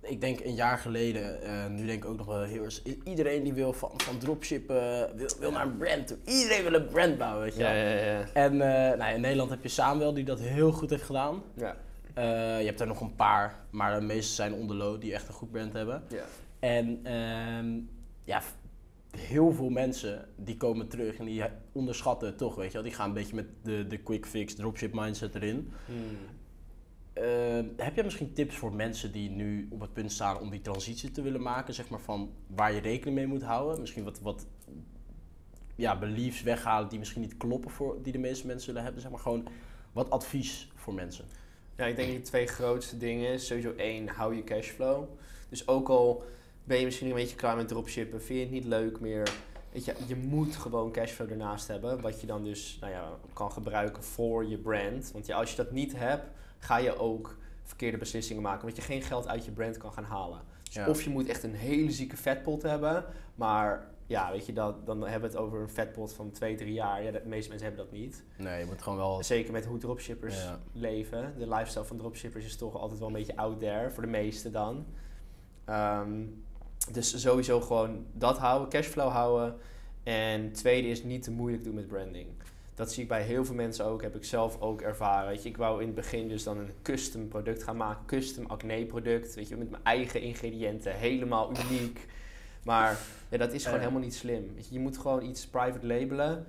ik denk een jaar geleden, eh, nu denk ik ook nog wel heel erg, iedereen die wil van, van dropshippen, wil, wil naar een brand toe. Iedereen wil een brand bouwen, weet je Ja, ja, ja. En eh, nou, ja, in Nederland heb je Samuel die dat heel goed heeft gedaan. ja. Eh, je hebt er nog een paar, maar de meeste zijn onderlo die echt een goed brand hebben. ja. En ehm, ja, heel veel mensen die komen terug en die onderschatten het toch, weet je wel. Die gaan een beetje met de, de quick fix, dropship mindset erin. Hmm. Eh, heb jij misschien tips voor mensen die nu op het punt staan om die transitie te willen maken, zeg maar van waar je rekening mee moet houden? Misschien wat, wat ja, beliefs weghalen die misschien niet kloppen voor die de meeste mensen zullen hebben, zeg maar gewoon wat advies voor mensen. Ja, ik denk die twee grootste dingen is sowieso één, hou je cashflow. Dus ook al ben je misschien een beetje klaar met dropshippen, vind je het niet leuk meer. Weet je, je moet gewoon cashflow ernaast hebben, wat je dan dus nou ja, kan gebruiken voor je brand. Want ja, als je dat niet hebt, ga je ook verkeerde beslissingen maken, omdat je geen geld uit je brand kan gaan halen. Dus Ja. of je moet echt een hele zieke vetpot hebben, maar ja, weet je, dat, dan hebben we het over een vetpot van 2, 3 jaar. Ja, de meeste mensen hebben dat niet. Nee, je moet gewoon wel... Zeker met hoe dropshippers Ja. leven. De lifestyle van dropshippers is toch altijd wel een beetje out there, voor de meesten dan. Ehm, dus sowieso gewoon dat houden, cashflow houden. En tweede is niet te moeilijk doen met branding. Dat zie ik bij heel veel mensen ook, heb ik zelf ook ervaren. Weet je, ik wou in het begin dus dan een custom product gaan maken, custom acne product, weet je, met mijn eigen ingrediënten, helemaal uniek. Maar ja, dat is gewoon Eh. helemaal niet slim. Weet je, je moet gewoon iets private labelen.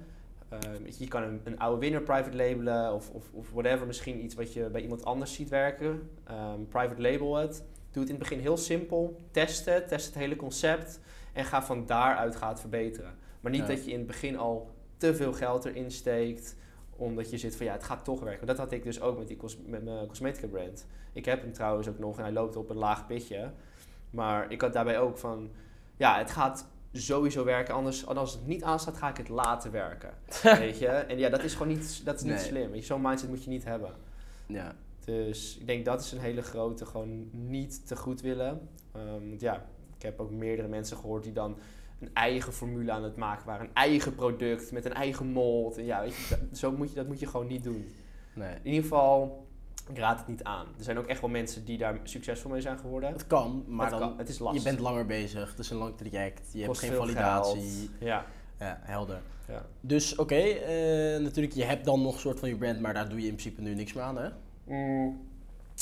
Ehm, weet je, je kan een, een oude winner private labelen of, of, of whatever. Misschien iets wat je bij iemand anders ziet werken. Ehm, private label het. Doe het in het begin heel simpel. Test het. Test het hele concept. En ga van daaruit gaan verbeteren. Maar niet Ja. dat je in het begin al te veel geld erin steekt. Omdat je zit van ja, het gaat toch werken. Dat had ik dus ook met, die cos- met mijn cosmetica brand. Ik heb hem trouwens ook nog en hij loopt op een laag pitje. Maar ik had daarbij ook van ja, het gaat sowieso werken. Anders, als het niet aanstaat, ga ik het laten werken. weet je? En ja, dat is gewoon niet, dat is niet Nee. slim. Zo'n mindset moet je niet hebben. Ja. Dus ik denk dat is een hele grote, gewoon niet te goed willen. Ehm, want ja, ik heb ook meerdere mensen gehoord die dan een eigen formule aan het maken waren. Een eigen product met een eigen mold. En ja, weet je, dat, zo moet je, dat moet je gewoon niet doen. Nee. In ieder geval, ik raad het niet aan. Er zijn ook echt wel mensen die daar succesvol mee zijn geworden. Het kan, maar het, dan... kan, het is Je lastig. bent langer bezig, het is een lang traject, je hebt geen validatie. Ja, Ja, helder. ja. Dus oké, eh, natuurlijk, je hebt dan nog een soort van je brand, maar daar doe je in principe nu niks meer aan, hè? Mm.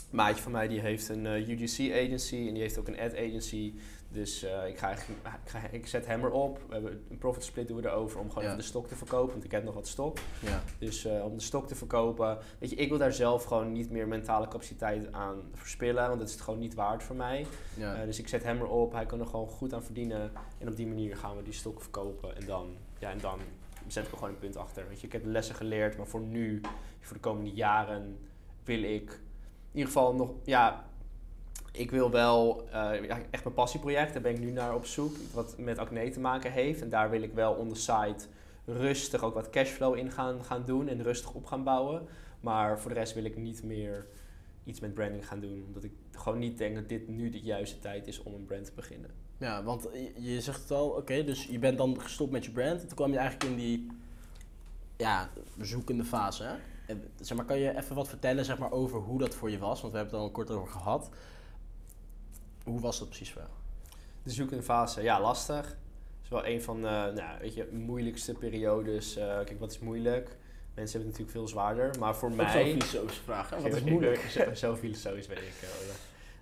Maatje van mij die heeft een eh, UGC agency en die heeft ook een ad agency. Dus eh, ik, ga, eigenlijk- ik, ga, ik zet hem erop. We hebben een profit split doen we erover om gewoon Ja. even de stok te verkopen. Want ik heb nog wat stok. Ja. Dus eh, om de stok te verkopen. Weet je, ik wil daar zelf gewoon niet meer mentale capaciteit aan verspillen. Want dat is het gewoon niet waard voor mij. ja. Eh, dus ik zet hem erop. Hij kan er gewoon goed aan verdienen. En op die manier gaan we die stok verkopen. En dan, ja, en dan zet ik er gewoon een punt achter. Weet je, ik heb de lessen geleerd. Maar voor nu, voor de komende jaren, wil ik in ieder geval nog... Ja, ik wil wel ja, echt mijn passieproject. Daar ben ik nu naar op zoek. Wat met acne te maken heeft. En daar wil ik wel on the side rustig ook wat cashflow in gaan, gaan doen. En rustig op gaan bouwen. Maar voor de rest wil ik niet meer iets met branding gaan doen. Omdat ik gewoon niet denk dat dit nu de juiste tijd is om een brand te beginnen. Ja, want je, je zegt het al, oké, dus je bent dan gestopt met je brand. Toen kwam je eigenlijk in die ja, zoekende fase. Hè? En, zeg maar, kan je even wat vertellen zeg maar, over hoe dat voor je was? Want we hebben het al kort over gehad. Hoe was dat precies voor jou? De zoekende fase, ja, lastig. Het is wel een van de nou, weet je, moeilijkste periodes. Eh, kijk, wat is moeilijk? Mensen hebben het natuurlijk veel zwaarder. Maar voor Ook mij... zo'n filosofische vraag, hè? Wat is moeilijk? ik- Zo, filosofisch weet ik. eh, wel.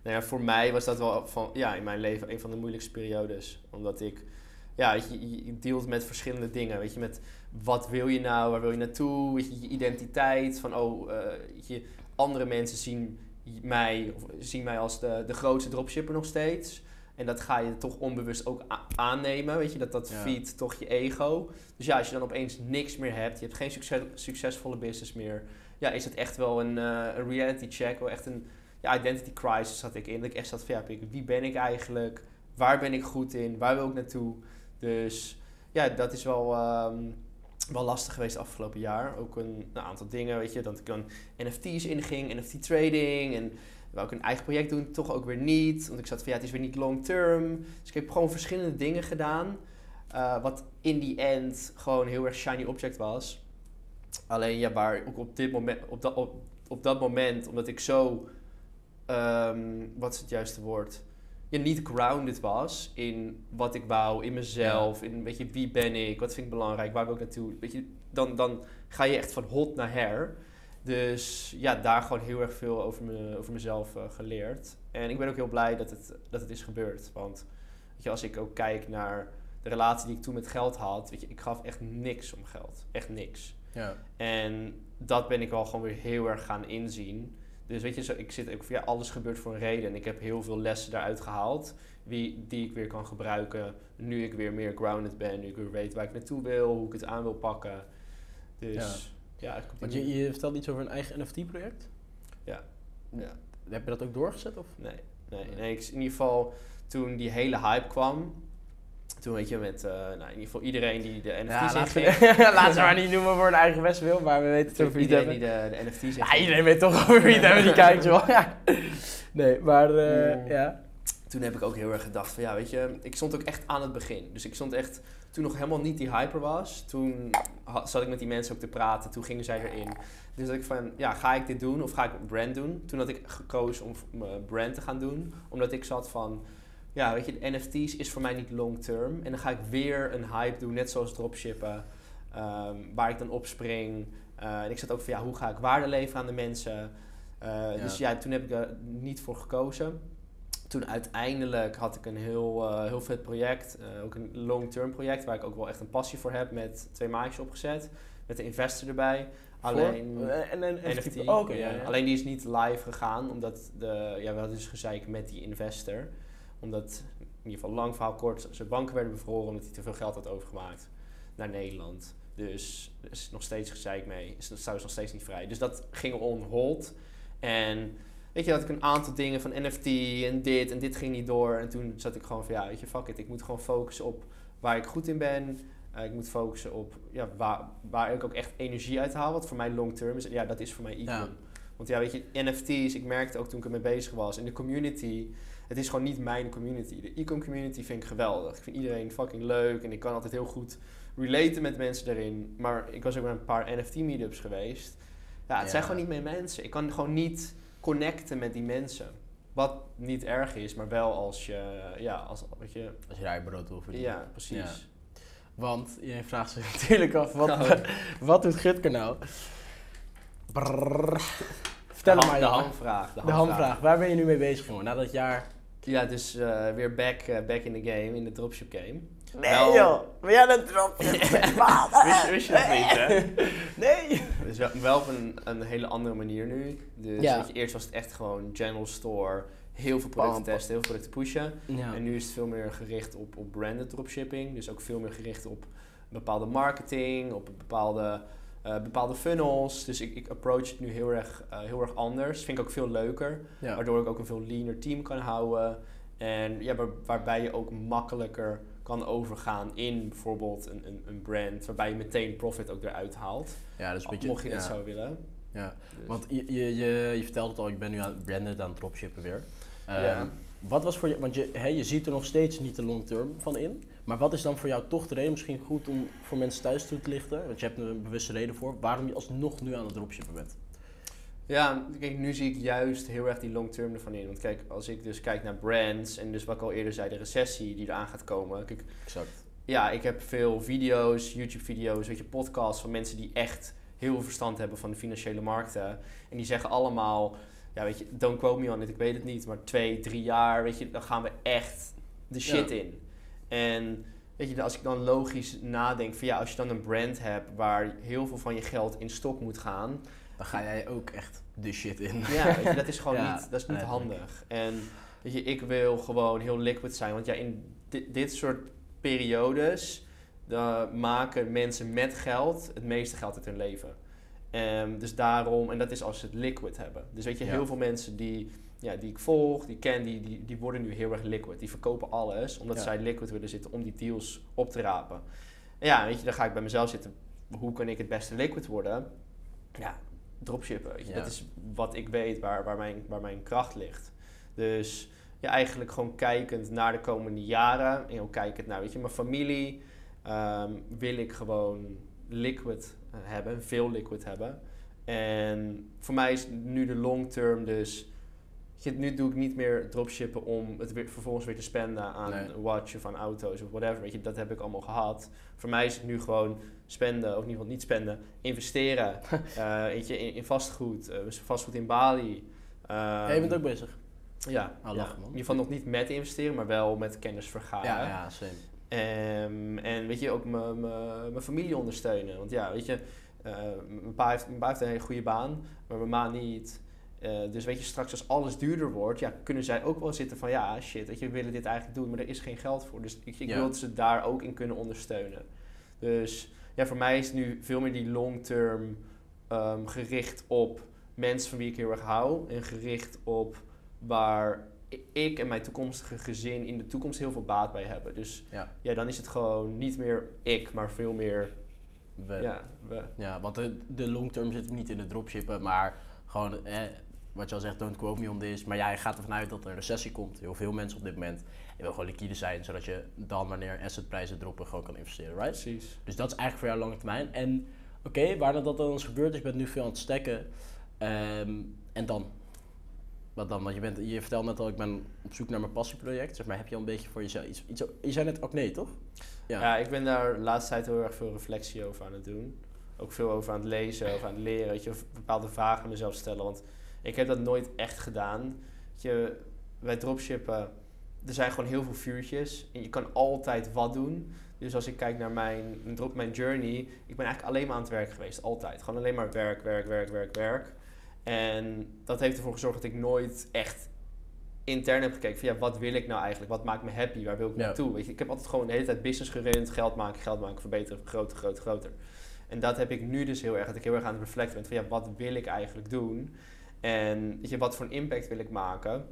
nou ja, voor mij was dat wel van, ja, in mijn leven een van de moeilijkste periodes. Omdat ik, ja, je- je dealt met verschillende dingen. Weet je, met wat wil je nou, waar wil je naartoe? Weet je, je identiteit. Van, oh, eh, je, andere mensen zien mij, of zien mij als de, de grootste dropshipper nog steeds. En dat ga je toch onbewust ook aannemen. Weet je, dat dat Ja. feedt toch je ego. Dus ja, als je dan opeens niks meer hebt, je hebt geen succes, succesvolle business meer. Ja, is het echt wel een, eh, een reality check, wel echt een ja, identity crisis had ik in. Dat ik echt zat van, ja, wie ben ik eigenlijk? Waar ben ik goed in? Waar wil ik naartoe? Dus ja, dat is wel, ehm, wel lastig geweest afgelopen jaar. Ook een, een aantal dingen, weet je, dat ik dan NFT's inging, NFT trading en wou ik een eigen project doen, toch ook weer niet. Want ik zat van, ja, het is weer niet long term. Dus ik heb gewoon verschillende dingen gedaan. eh, wat in die end gewoon heel erg shiny object was. Alleen ja, waar ook op dit moment, op dat, op, op dat moment, omdat ik zo, ehm, wat is het juiste woord? Ja, niet grounded was in wat ik wou, in mezelf, in weet je, wie ben ik, wat vind ik belangrijk, waar wil ik naartoe. Weet je, dan, dan ga je echt van hot naar her. Dus ja, daar gewoon heel erg veel over, me, over mezelf eh, geleerd. En ik ben ook heel blij dat het, dat het is gebeurd. Want weet je, als ik ook kijk naar de relatie die ik toen met geld had, weet je, ik gaf echt niks om geld. Echt niks. Ja. En dat ben ik wel gewoon weer heel erg gaan inzien. Dus weet je, zo, ik zit ook ja, alles gebeurt voor een reden. En ik heb heel veel lessen daaruit gehaald. Wie, die ik weer kan gebruiken nu ik weer meer grounded ben. Nu ik weer weet waar ik naartoe wil, hoe ik het aan wil pakken. Dus ja, Want je, je vertelde iets over een eigen NFT-project? Ja. Heb je dat ook doorgezet? Of? Nee, nee, Nee. nee. Ik, in ieder geval, toen die hele hype kwam, toen weet je met, eh, nou, in ieder geval iedereen die de Ja, NFT's laten, heeft. we, laten we maar niet noemen voor een eigen best wil, maar we weten het over wie het Iedereen die de, de NFT's heeft. Ja, iedereen weet toch over wie het hebben die kijkt, joh. Ja. Nee, maar eh, Mm. ja. Toen heb ik ook heel erg gedacht van, ja, weet je, ik stond ook echt aan het begin. Dus ik stond echt, toen nog helemaal niet die hyper was, toen zat ik met die mensen ook te praten, toen gingen zij erin. Dus dat ik van, ja, ga ik dit doen of ga ik brand doen? Toen had ik gekozen om mijn brand te gaan doen, omdat ik zat van, ja, weet je, NFT's is voor mij niet long term. En dan ga ik weer een hype doen, net zoals dropshippen, ehm, waar ik dan op spring. Eh, en ik zat ook van, ja, hoe ga ik waarde leveren aan de mensen? Eh, Dus ja, toen heb ik er niet voor gekozen. Toen uiteindelijk had ik een heel, eh, heel vet project, ook een long-term project, waar ik ook wel echt een passie voor heb, met twee maatjes opgezet, met de investor erbij. Alleen... Voor? En, en, en NFT. Oh, ja. Alleen die is niet live gegaan, omdat de, ja, we hadden dus gezeik met die investor. Omdat, in ieder geval lang verhaal kort, zijn banken werden bevroren omdat hij te veel geld had overgemaakt naar Nederland. Dus er is nog steeds gezeik mee. Is trouwens nog steeds niet vrij. Dus dat ging on hold. En weet je, dat ik een aantal dingen van NFT en dit en dit ging niet door. En toen zat ik gewoon van, ja, weet je, fuck it. Ik moet gewoon focussen op waar ik goed in ben. Eh, ik moet focussen op ja, waar, waar ik ook echt energie uit haal. Wat voor mij long term is. En ja, dat is voor mij ecom. Ja. Want ja, weet je, NFT's, ik merkte ook toen ik ermee bezig was. In de community, het is gewoon niet mijn community. De ecom community vind ik geweldig. Ik vind iedereen fucking leuk. En ik kan altijd heel goed relaten met mensen daarin. Maar ik was ook bij een paar NFT meetups geweest. Ja, het Ja. zijn gewoon niet mijn mensen. Ik kan gewoon niet connecten met die mensen. Wat niet erg is, maar wel als je, ja, als, weet je, Als je daar je brood wil verdienen. ja, precies. Ja. Want iedereen vraagt zich natuurlijk af, wat, Oh. wat doet Gutke nou? Brrrr. Vertel de, maar, de hamvraag. De, De hamvraag. Waar ben je nu mee bezig, jongen? Na dat jaar... Ja, dus eh, weer back, eh, back in the game, in de dropship game. Nee, Wel- joh. Ben jij een drop? Wist, wist je dat niet, hè? Nee. Dus wel, wel op een, een hele andere manier nu. Dus Ja. weet je, eerst was het echt gewoon general store, heel veel producten testen, heel veel producten pushen. Ja. En nu is het veel meer gericht op, op branded dropshipping. Dus ook veel meer gericht op bepaalde marketing, op bepaalde, eh, bepaalde funnels. Dus ik, ik approach het nu heel erg, eh, heel erg anders. Vind ik ook veel leuker. Ja. Waardoor ik ook een veel leaner team kan houden. En ja, waar- waarbij je ook makkelijker kan overgaan in bijvoorbeeld een, een, een brand. Waarbij je meteen profit ook eruit haalt. ja, dus beetje... mocht je ja. dat zo willen. Ja. Dus- Want je, je, je, je vertelde het al, ik ben nu aan branded aan het dropshippen weer. Ehm, Ja. Wat was voor je, want je, hè, je ziet er nog steeds niet de long term van in. Maar wat is dan voor jou toch de reden, misschien goed om voor mensen thuis toe te lichten, want je hebt er een bewuste reden voor, waarom je alsnog nu aan het dropshippen bent? Ja, kijk, nu zie ik juist heel erg die long term ervan in. Want kijk, als ik dus kijk naar brands en dus wat ik al eerder zei, de recessie die eraan gaat komen. Kijk, Exact. ja, ik heb veel video's, YouTube-video's, weet je, podcasts van mensen die echt heel veel verstand hebben van de financiële markten. En die zeggen allemaal, ja, weet je, don't quote me on it, ik weet het niet, maar twee, drie jaar, weet je, dan gaan we echt de shit in. En weet je, als ik dan logisch nadenk van ja, als je dan een brand hebt waar heel veel van je geld in stok moet gaan, Dan ga jij ook echt de shit in. ja, weet je, dat is gewoon Ja, niet, dat is niet handig. En weet je, ik wil gewoon heel liquid zijn. Want ja, in di- dit soort periodes maken mensen met geld het meeste geld uit hun leven. Ehm, dus daarom, en dat is als ze het liquid hebben. Dus weet je, Ja. heel veel mensen die, ja, die ik volg, die ken, die, die, die worden nu heel erg liquid. Die verkopen alles omdat Ja. zij liquid willen zitten om die deals op te rapen. En ja, weet je, dan ga ik bij mezelf zitten. Hoe kan ik het beste liquid worden? Ja, dropshippen. Weet je. Ja. Dat is wat ik weet waar, waar, mijn, waar mijn kracht ligt. Dus ja, eigenlijk gewoon kijkend naar de komende jaren. En ook kijkend naar, weet je, mijn familie. ehm, wil ik gewoon liquid eh, hebben, veel liquid hebben. En voor mij is nu de long term dus... Nu doe ik niet meer dropshippen om het weer, vervolgens weer te spenden aan Nee. een watch of aan auto's of whatever. Weet je, dat heb ik allemaal gehad. Voor mij is het nu gewoon spenden, of in ieder geval niet spenden, investeren. Eh, weet je, in, in vastgoed, eh, vastgoed in Bali. Ja, je bent ook bezig. Ja, lachen, man. in ieder geval nog niet met investeren, maar wel met kennis vergaren. Ja, ja, same. Ehm, en weet je, ook mijn- familie ondersteunen. Want ja, weet je, eh, mijn pa heeft, mijn pa heeft een hele goede baan, maar mijn ma niet. Eh, dus weet je, straks als alles duurder wordt, ja, kunnen zij ook wel zitten van ja, shit, weet je, we willen dit eigenlijk doen, maar er is geen geld voor. Dus ik, ik Ja. wil dat ze daar ook in kunnen ondersteunen. Dus ja, voor mij is het nu veel meer die long term ehm, gericht op mensen van wie ik heel erg hou en gericht op waar ik en mijn toekomstige gezin in de toekomst heel veel baat bij hebben. Dus Ja. ja, dan is het gewoon niet meer ik, maar veel meer We- ja, we. Ja, want de, de long term zit niet in de dropshippen, maar gewoon, eh, wat je al zegt, don't quote me on this. Maar jij gaat ervan uit dat er een recessie komt. Heel veel mensen op dit moment. Je wil gewoon liquide zijn, zodat je dan, wanneer assetprijzen droppen, gewoon kan investeren, right? Precies. Dus dat is eigenlijk voor jou lange termijn. En oké, waar dat dan is gebeurd, is je bent nu veel aan het stekken. Ehm, en dan? Wat dan? Want je, bent, je vertelt net al, ik ben op zoek naar mijn passieproject. Zeg maar, heb je al een beetje voor jezelf iets... iets je zei net acne, toch? Ja. ik ben daar de laatste tijd heel erg veel reflectie over aan het doen. Ook veel over aan het lezen, over aan het leren. Weet je, bepaalde vragen aan mezelf stellen. Want ik heb dat nooit echt gedaan. Je, bij dropshippen, er zijn gewoon heel veel vuurtjes. En je kan altijd wat doen. Dus als ik kijk naar mijn, mijn drop, mijn journey, ik ben eigenlijk alleen maar aan het werk geweest. Altijd. Gewoon alleen maar werk, werk, werk, werk, werk. En dat heeft ervoor gezorgd dat ik nooit echt intern heb gekeken van ja, wat wil ik nou eigenlijk? Wat maakt me happy? Waar wil ik Ja. naartoe? Weet je, ik heb altijd gewoon de hele tijd business gerund, geld maken, geld maken, verbeteren, groter, groter, groter. En dat heb ik nu dus heel erg, dat ik heel erg aan het reflecten ben van ja, wat wil ik eigenlijk doen? En wat voor een impact wil ik maken?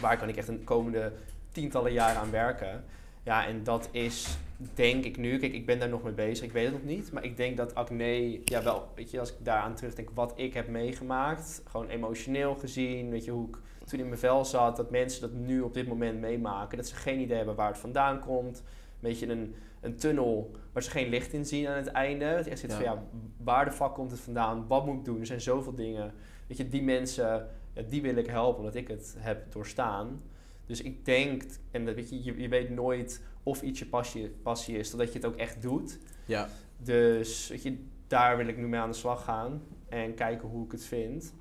Waar kan ik echt een komende tientallen jaren aan werken? Ja, en dat is denk ik nu, kijk, ik ben daar nog mee bezig, ik weet het nog niet, maar ik denk dat acne, ja wel, weet je, als ik daaraan terugdenk wat ik heb meegemaakt, gewoon emotioneel gezien, weet je, hoe ik toen in mijn vel zat, dat mensen dat nu op dit moment meemaken, dat ze geen idee hebben waar het vandaan komt, beetje een, een tunnel waar ze geen licht in zien aan het einde, dat je echt zit Ja. van ja, waar de fuck komt het vandaan, wat moet ik doen, er zijn zoveel dingen, weet je, die mensen, ja, die wil ik helpen omdat ik het heb doorstaan. Dus ik denk, en dat weet je, je, je weet nooit of iets je passie, passie is, totdat je het ook echt doet. Ja. Dus weet je, daar wil ik nu mee aan de slag gaan en kijken hoe ik het vind.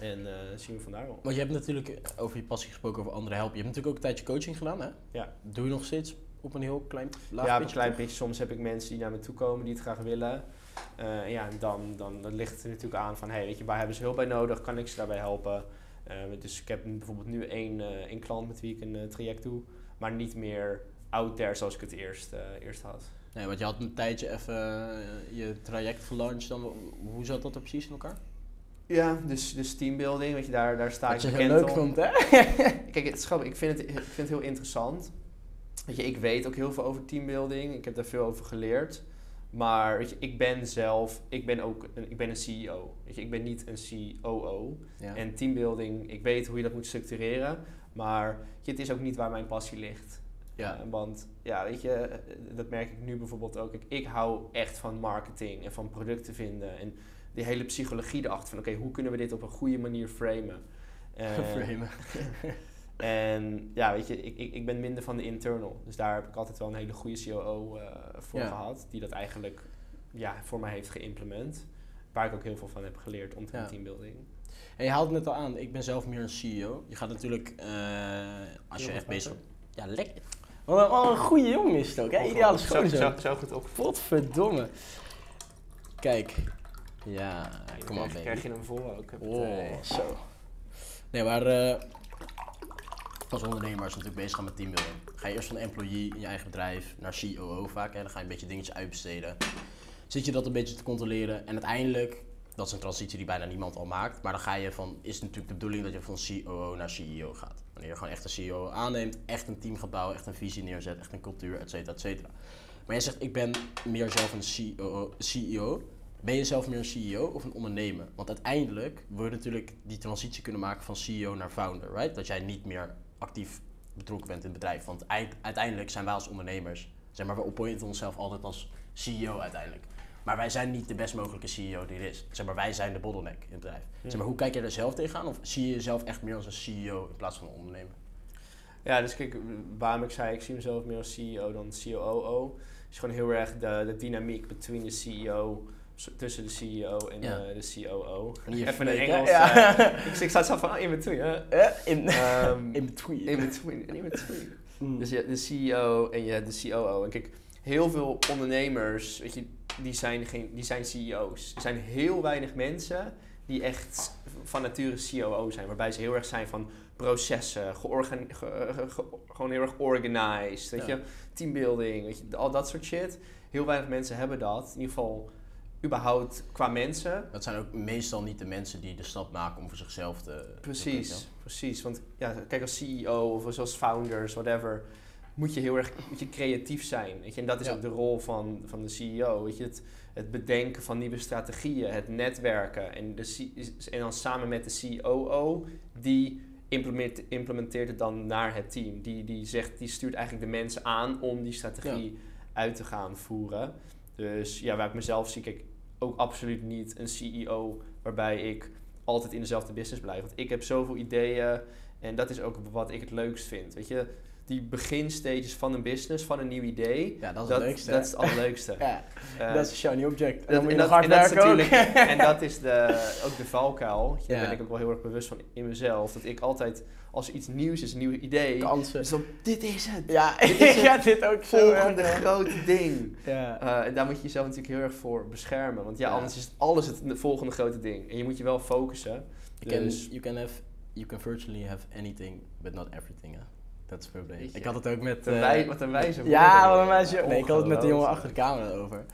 En eh, zien we vandaar wel. Want je hebt natuurlijk over je passie gesproken, over anderen helpen. Je hebt natuurlijk ook een tijdje coaching gedaan, hè? Ja. Doe je nog steeds op een heel klein laag ja, op een klein beetje. Soms heb ik mensen die naar me toe komen die het graag willen. Eh, en ja, en dan, dan, dan ligt het er natuurlijk aan van, hey, weet je, waar hebben ze hulp bij nodig? Kan ik ze daarbij helpen? Eh, dus ik heb bijvoorbeeld nu één, eh, één klant met wie ik een traject doe, maar niet meer out there zoals ik het eerst, eh, eerst had. Nee, want je had een tijdje even je traject gelanceerd. Dan, hoe zat dat er precies in elkaar? Ja, dus, dus teambuilding, weet je, daar, daar sta ik je heel bekend leuk om. vond, hè? Kijk, het is grappig. Ik vind het, ik vind het heel interessant. Weet je, ik weet ook heel veel over teambuilding. Ik heb daar veel over geleerd. Maar weet je, ik ben zelf, ik ben ook een, ik ben een CEO. Weet je, ik ben niet een COO. Ja. En teambuilding, ik weet hoe je dat moet structureren. Maar weet je, het is ook niet waar mijn passie ligt. Ja. Eh, want ja, weet je, eh, dat merk ik nu bijvoorbeeld ook. Ik, ik hou echt van marketing en van producten vinden. En die hele psychologie erachter van, oké, hoe kunnen we dit op een goede manier framen? Eh, Framen. en ja, weet je, ik, ik, ik ben minder van de internal. Dus daar heb ik altijd wel een hele goede COO eh, voor Ja. gehad. Die dat eigenlijk ja, voor mij heeft geïmplement. Waar ik ook heel veel van heb geleerd om te Ja. teambuilding. En je haalt het net al aan, ik ben zelf meer een CEO. Je gaat natuurlijk, eh, als je echt bezig. Ja, lekker. Wat een, wat een goede jongen is het ook, hè? Ideale zo, schoonzoon. zo, zo goed op. Potverdomme. Kijk. Ja, kom op, krijg, krijg je hem vol ook. Heb het, Oh, eh, zo. Nee, maar eh, als ondernemer is natuurlijk bezig gaan met teambuilding. Ga je eerst van employee in je eigen bedrijf naar COO vaak. Hè? Dan ga je een beetje dingetjes uitbesteden. Zit je dat een beetje te controleren. En uiteindelijk, dat is een transitie die bijna niemand al maakt. Maar dan ga je van, is het natuurlijk de bedoeling dat je van COO naar CEO gaat. Wanneer je gewoon echt een CEO aanneemt, echt een team gaat echt een visie neerzet, echt een cultuur, et cetera, et cetera. Maar jij zegt, ik ben meer zelf een CEO. CEO. Ben je zelf meer een CEO of een ondernemer? Want uiteindelijk wil je natuurlijk die transitie kunnen maken van CEO naar founder, right? Dat jij niet meer actief betrokken bent in het bedrijf. Want eind- uiteindelijk zijn wij als ondernemers, zeg maar, we appointen onszelf altijd als CEO uiteindelijk. Maar wij zijn niet de best mogelijke CEO die er is. Zeg maar, wij zijn de bottleneck in het bedrijf. Zeg maar, hoe kijk jij er zelf tegenaan? Of zie je jezelf echt meer als een CEO in plaats van een ondernemer? Ja, dus kijk, waarom ik zei, ik zie mezelf meer als CEO dan COO. Is gewoon heel erg de, de dynamiek between de CEO, tussen de CEO en Ja. eh, de COO. Je Even hè? Engels. Ja. eh, ik, ik zat zelf van, oh, in between. hè. in, Ehm, in between. in between. In between. Mm. Dus je hebt de CEO en je hebt de COO. En kijk, heel veel ondernemers, weet je, die zijn, geen, die zijn CEO's. Er zijn heel weinig mensen die echt van nature COO zijn. Waarbij ze heel erg zijn van processen, georgan, ge- ge- ge- gewoon heel erg organized. Weet Ja. je, teambuilding, weet je, al dat soort shit. Heel weinig mensen hebben dat. In ieder geval überhaupt qua mensen. Dat zijn ook meestal niet de mensen die de stap maken om voor zichzelf te... Precies, precies. Want ja, kijk, als CEO of zoals founders, whatever, moet je heel erg moet je creatief zijn. Weet je? En dat is Ja. ook de rol van, van de CEO. Weet je? Het, het bedenken van nieuwe strategieën, het netwerken. En, de, en dan samen met de COO, die implementeert, implementeert het dan naar het team. Die, die, zegt, die stuurt eigenlijk de mensen aan om die strategie uit te gaan voeren. Dus ja, waar ik mezelf zie, kijk, ook absoluut niet een CEO waarbij ik altijd in dezelfde business blijf. Want ik heb zoveel ideeën en dat is ook wat ik het leukst vind. Weet je, die beginstages van een business, van een nieuw idee, Ja, dat is dat, het leukste. dat hè? is het allerleukste. ja, Eh, dat is een shiny object. En dat- dan moet je en dat- hard en dat is natuurlijk- en dat is de, ook de valkuil. Daar Ja. ben ik ook wel heel erg bewust van in mezelf. Dat ik altijd, als iets nieuws is, een nieuw idee, Kansen. is dan, dit is het. Ja, Dit is ga dit ook zo Volgende erg. grote ding. Ja. Eh, en daar moet je jezelf natuurlijk heel erg voor beschermen. Want ja, Ja. anders is alles het volgende grote ding. En je moet je wel focussen. You can, Dus- you, can have, you can virtually have anything, but not everything. Hè? Dat is het probleem. Weet je. Ik had het ook met... Een, eh, wij, wat een wijze ja, wat een meisje. Nee, ik had het met de jongen achter de camera over.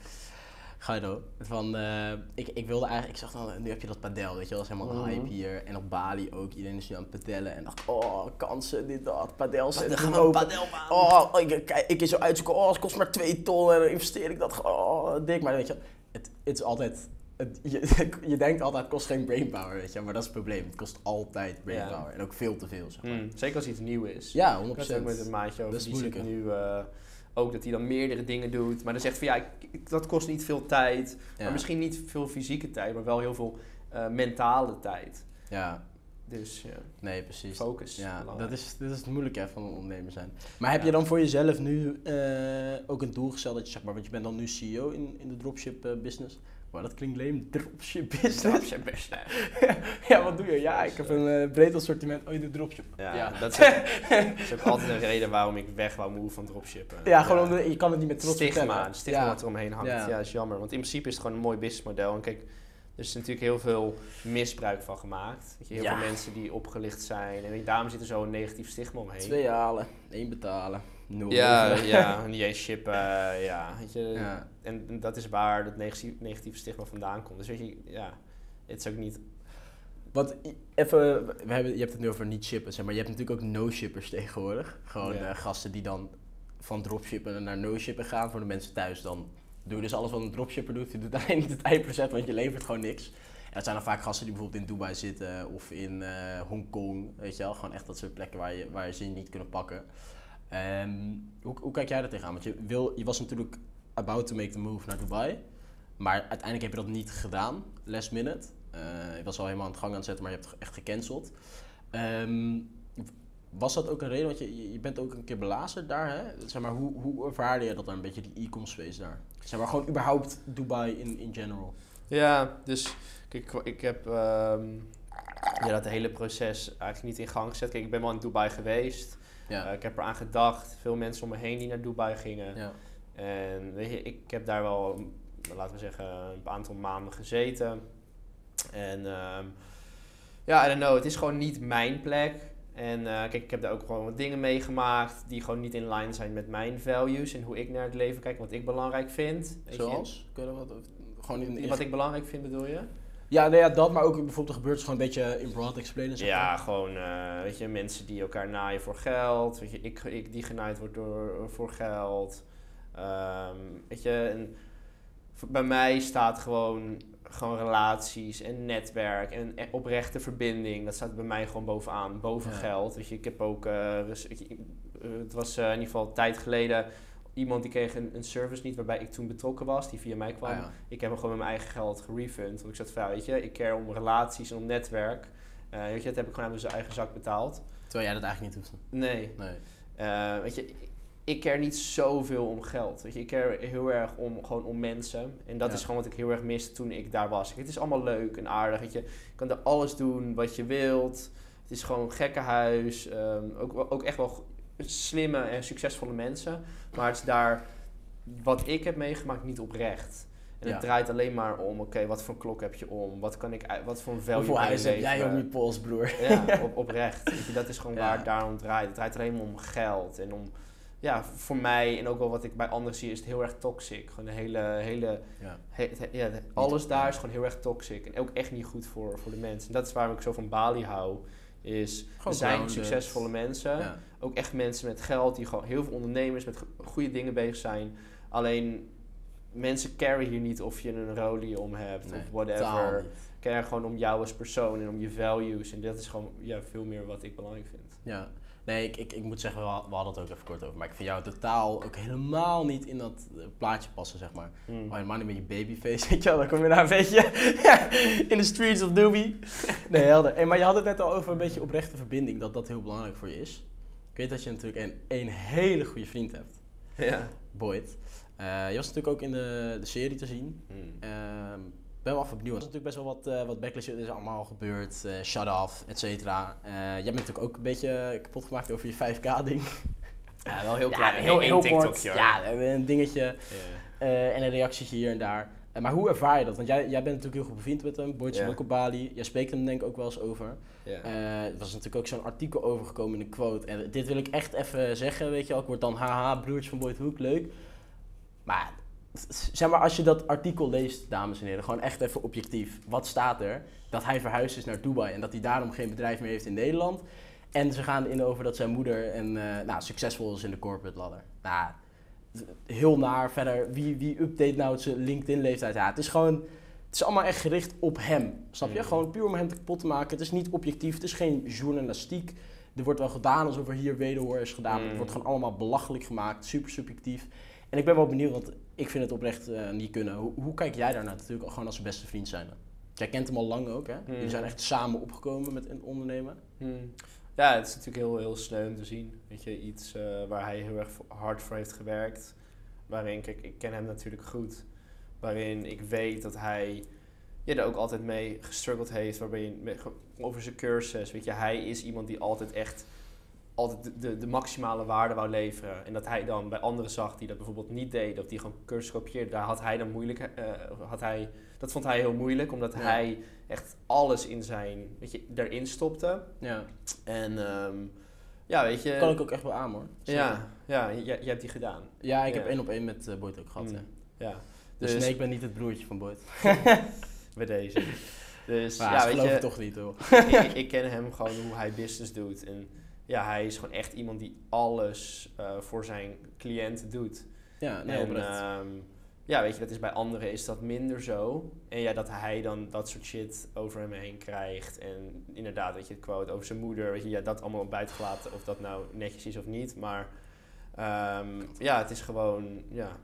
Ga je door. Van, eh, ik, ik wilde eigenlijk, ik zag dan, nu heb je dat padel, weet je wel, dat is helemaal een Mhm. hype hier. En op Bali ook, iedereen is nu aan het padellen. En dacht, oh, kansen, dit, dat, padel zetten gaan we padelbaan. Oh, ik, ik is zo uitzoeken, oh, het kost maar 2 ton en dan investeer ik dat. Oh, dik. Maar weet je, het, het is altijd, het, je, je denkt altijd, het kost geen brainpower, weet je. Maar dat is het probleem. Het kost altijd brainpower. En ook veel te veel, zeg maar. Mm, zeker als iets nieuw is. Ja, 100%. Ik het ook met een maatje over. Dat is die nu eh, ook dat hij dan meerdere dingen doet. Maar dan zegt van ja, ik, dat kost niet veel tijd. Ja. Maar misschien niet veel fysieke tijd, maar wel heel veel eh, mentale tijd. Ja, Dus ja, nee, precies. focus. Ja, belangrijk. dat is, dat is het moeilijke hè, van een ondernemer zijn. Maar heb Ja. je dan voor jezelf nu eh, ook een doel gesteld dat je zeg maar, want je bent dan nu CEO in, in de dropship business. Maar dat klinkt leem, dropship business. Dropship business. ja, wat doe je? Ja, ik heb een eh, breed assortiment. Oh, je doet dropship. Ja, Ja. Dat, is ook, dat is ook altijd een reden waarom ik weg wou move van dropshippen. Ja, gewoon omdat je kan het niet met trots stigma, vertellen. het stigma Ja. wat er omheen hangt. Ja. Ja. is jammer. Want in principe is het gewoon een mooi businessmodel. En kijk, er is natuurlijk heel veel misbruik van gemaakt. Weet je, heel Ja. veel mensen die opgelicht zijn. En daarom zit er zo'n negatief stigma omheen. Twee halen, één betalen, nul. Ja, ja, niet eens shippen, ja. Weet je, Ja. En, en dat is waar dat negatief, negatieve stigma vandaan komt. Dus weet je, ja, het is ook niet... Want i- even, we hebben, je hebt het nu over niet shippen, zeg maar. Je hebt natuurlijk ook no-shippers tegenwoordig. Gewoon Ja. eh, gasten die dan van dropshippen naar no-shippen gaan. Voor de mensen thuis dan doe je dus alles wat een dropshipper doet. Je doet alleen niet het eindproces, want je levert gewoon niks. En dat zijn dan vaak gasten die bijvoorbeeld in Dubai zitten of in eh Hongkong. Weet je wel, gewoon echt dat soort plekken waar je, waar je ze niet kunnen pakken. Ehm, hoe, kijk jij daar tegenaan? Want je, wil, je was natuurlijk about to make the move naar Dubai. Maar uiteindelijk heb je dat niet gedaan, last minute. Eh, je was al helemaal aan het gang aan het zetten, maar je hebt echt gecanceld. Ehm, was dat ook een reden? Want je, je bent ook een keer belazerd daar, hè? Zeg maar, hoe, hoe ervaarde je dat dan een beetje, die e-commerce space daar? Zeg maar, gewoon überhaupt Dubai in, in general. Ja, dus kijk, ik heb ehm, ja, dat hele proces eigenlijk niet in gang gezet. Kijk, ik ben wel in Dubai geweest. Ja. Eh, ik heb eraan gedacht. Veel mensen om me heen die naar Dubai gingen. ja. En weet je, ik heb daar wel, laten we zeggen, een aantal maanden gezeten. En ehm, ja, I don't know, het is gewoon niet mijn plek. En eh, kijk, ik heb daar ook gewoon wat dingen meegemaakt die gewoon niet in line zijn met mijn values en hoe ik naar het leven kijk, wat ik belangrijk vind. Zoals? Kun je er wat, gewoon in, in- Wat ik belangrijk vind, bedoel je? Ja, nee, ja, dat, maar ook bijvoorbeeld gebeurt gewoon een beetje in broad explainen. zeg Ja, maar. gewoon, eh, weet je, mensen die elkaar naaien voor geld. Weet je, ik, ik die genaaid wordt door, voor geld. Ehm, weet je, en bij mij staat gewoon, gewoon relaties en netwerk en oprechte verbinding. Dat staat bij mij gewoon bovenaan, boven Ja. geld. Weet je, ik heb ook, eh, res- ik- ik- eh, het was in ieder geval een tijd geleden, iemand die kreeg een, een service niet waarbij ik toen betrokken was, die via mij kwam. Ah, ja. Ik heb hem gewoon met mijn eigen geld gerefund. Want ik zat van, ja, weet je, ik care om relaties en om netwerk. Eh, weet je, dat heb ik gewoon uit mijn eigen zak betaald. Terwijl jij dat eigenlijk niet hoeft. Nee. Nee. Eh, weet je, ik care niet zoveel om geld. Weet je, ik care heel erg om, gewoon om mensen. En dat Ja. is gewoon wat ik heel erg miste toen ik daar was. Het is allemaal leuk en aardig. Weet je. je kan er alles doen wat je wilt. Het is gewoon een gekkenhuis. Ehm ook, ook echt wel slimme en succesvolle mensen. Maar het is daar, wat ik heb meegemaakt, niet oprecht. En Ja. het draait alleen maar om, oké, wat voor klok heb je om? Wat kan ik, wat voor een value Hoeveel huis heb jij om je pols, broer? Ja, op, oprecht. Dat is gewoon Ja. waar het daarom draait. Het draait alleen maar om geld en om ja, voor mij en ook wel wat ik bij anderen zie, is het heel erg toxic. Gewoon de hele, hele, Ja. he- alles daar is gewoon heel erg toxic. En ook echt niet goed voor, voor de mensen. En dat is waarom ik zo van Bali hou. Is, er zijn grounded. succesvolle mensen. Ja. Ook echt mensen met geld, die gewoon heel veel ondernemers met go- goede dingen bezig zijn. Alleen mensen carry hier niet of je een rolie om hebt Nee, of whatever. niet. Care gewoon om jou als persoon en om je values. En dat is gewoon ja, veel meer wat ik belangrijk vind. Ja. Nee, ik, ik, ik moet zeggen, we ha- we hadden het ook even kort over. Maar ik vind jou totaal ook helemaal niet in dat eh, plaatje passen, zeg maar. Mm. Oh, helemaal niet met je babyface, weet je wel. Dan kom je daar een beetje in de streets of Doobie. Nee, helder. Hey, maar je had het net al over een beetje oprechte verbinding, dat dat heel belangrijk voor je is. Ik weet dat je natuurlijk een, een hele goede vriend hebt, Ja. Boyd. Eh, je was natuurlijk ook in de, de serie te zien. Mm. Ben wel even benieuwd. Er is natuurlijk best wel wat, eh wat backlash er is allemaal gebeurd. eh shut off, et cetera. Eh, jij bent natuurlijk ook een beetje kapot gemaakt over je 5K-ding. Ja, wel heel Ja, klein. heel, Eén heel TikTokje, kort. Ja, we hebben een dingetje Ja. eh, en een reactietje hier en daar. Maar hoe ervaar je dat? Want jij, jij bent natuurlijk heel goed bevriend met hem. Ja. ook op Bali. Jij spreekt hem denk ik ook wel eens over. Ja. Eh, er was natuurlijk ook zo'n artikel overgekomen in de quote. En dit wil ik echt even zeggen, weet je wel. Ik word dan haha, broertje van Boyd Hoek, leuk. Maar, zeg maar, als je dat artikel leest, dames en heren, gewoon echt even objectief. Wat staat er? Dat hij verhuisd is naar Dubai en dat hij daarom geen bedrijf meer heeft in Nederland. En ze gaan in over dat zijn moeder en, eh, nou, succesvol is in de corporate ladder. Nou, heel naar. Verder, wie, wie update nou zijn LinkedIn-leeftijd? Ja, het is gewoon... Het is allemaal echt gericht op hem. Snap je? Mm. Gewoon puur om hem te kapot te maken. Het is niet objectief. Het is geen journalistiek. Er wordt wel gedaan alsof er hier wederhoor is gedaan. Mm. Het wordt gewoon allemaal belachelijk gemaakt. Super subjectief. En ik ben wel benieuwd, want ik vind het oprecht eh, niet kunnen. Hoe, hoe kijk jij daarnaar natuurlijk gewoon als beste vriend zijn? Jij kent hem al lang ook, hè? Jullie zijn echt samen opgekomen met een ondernemen. Hmm. Ja, het is natuurlijk heel, heel sneu om te zien. Weet je, iets eh, waar hij heel erg hard voor heeft gewerkt. Waarin, kijk, ik ken hem natuurlijk goed. Waarin ik weet dat hij ja, er ook altijd mee gestruggeld heeft. Waarbij je over zijn cursus, weet je, hij is iemand die altijd echt altijd de, de, de maximale waarde wou leveren. En dat hij dan bij anderen zag die dat bijvoorbeeld niet deden, of die gewoon cursus kopieerden, daar had hij dan moeilijk, eh, had hij, dat vond hij heel moeilijk, omdat Ja. hij echt alles in zijn, weet je, erin stopte. Ja, En ehm, ja, weet je. kan ik ook echt wel aan hoor. Ja, ja jij, jij hebt die gedaan. Ja, ik Ja. heb één op één met eh, Boyd ook gehad. Mm. Ja. Dus, Dus, nee, ik ben niet het broertje van Boyd. bij deze. Dus Maar ja, weet geloven je, toch niet hoor. ik, ik ken hem gewoon hoe hij business doet. En ja, hij is gewoon echt iemand die alles eh, voor zijn cliënten doet. Ja, nee, en ehm, ja, weet je, dat is bij anderen is dat minder zo. En ja, dat hij dan dat soort shit over hem heen krijgt. En inderdaad, weet je, het quote over zijn moeder, weet je, ja, dat allemaal buiten gelaten. Of dat nou netjes is of niet. Maar ehm, ja, het is gewoon, ja,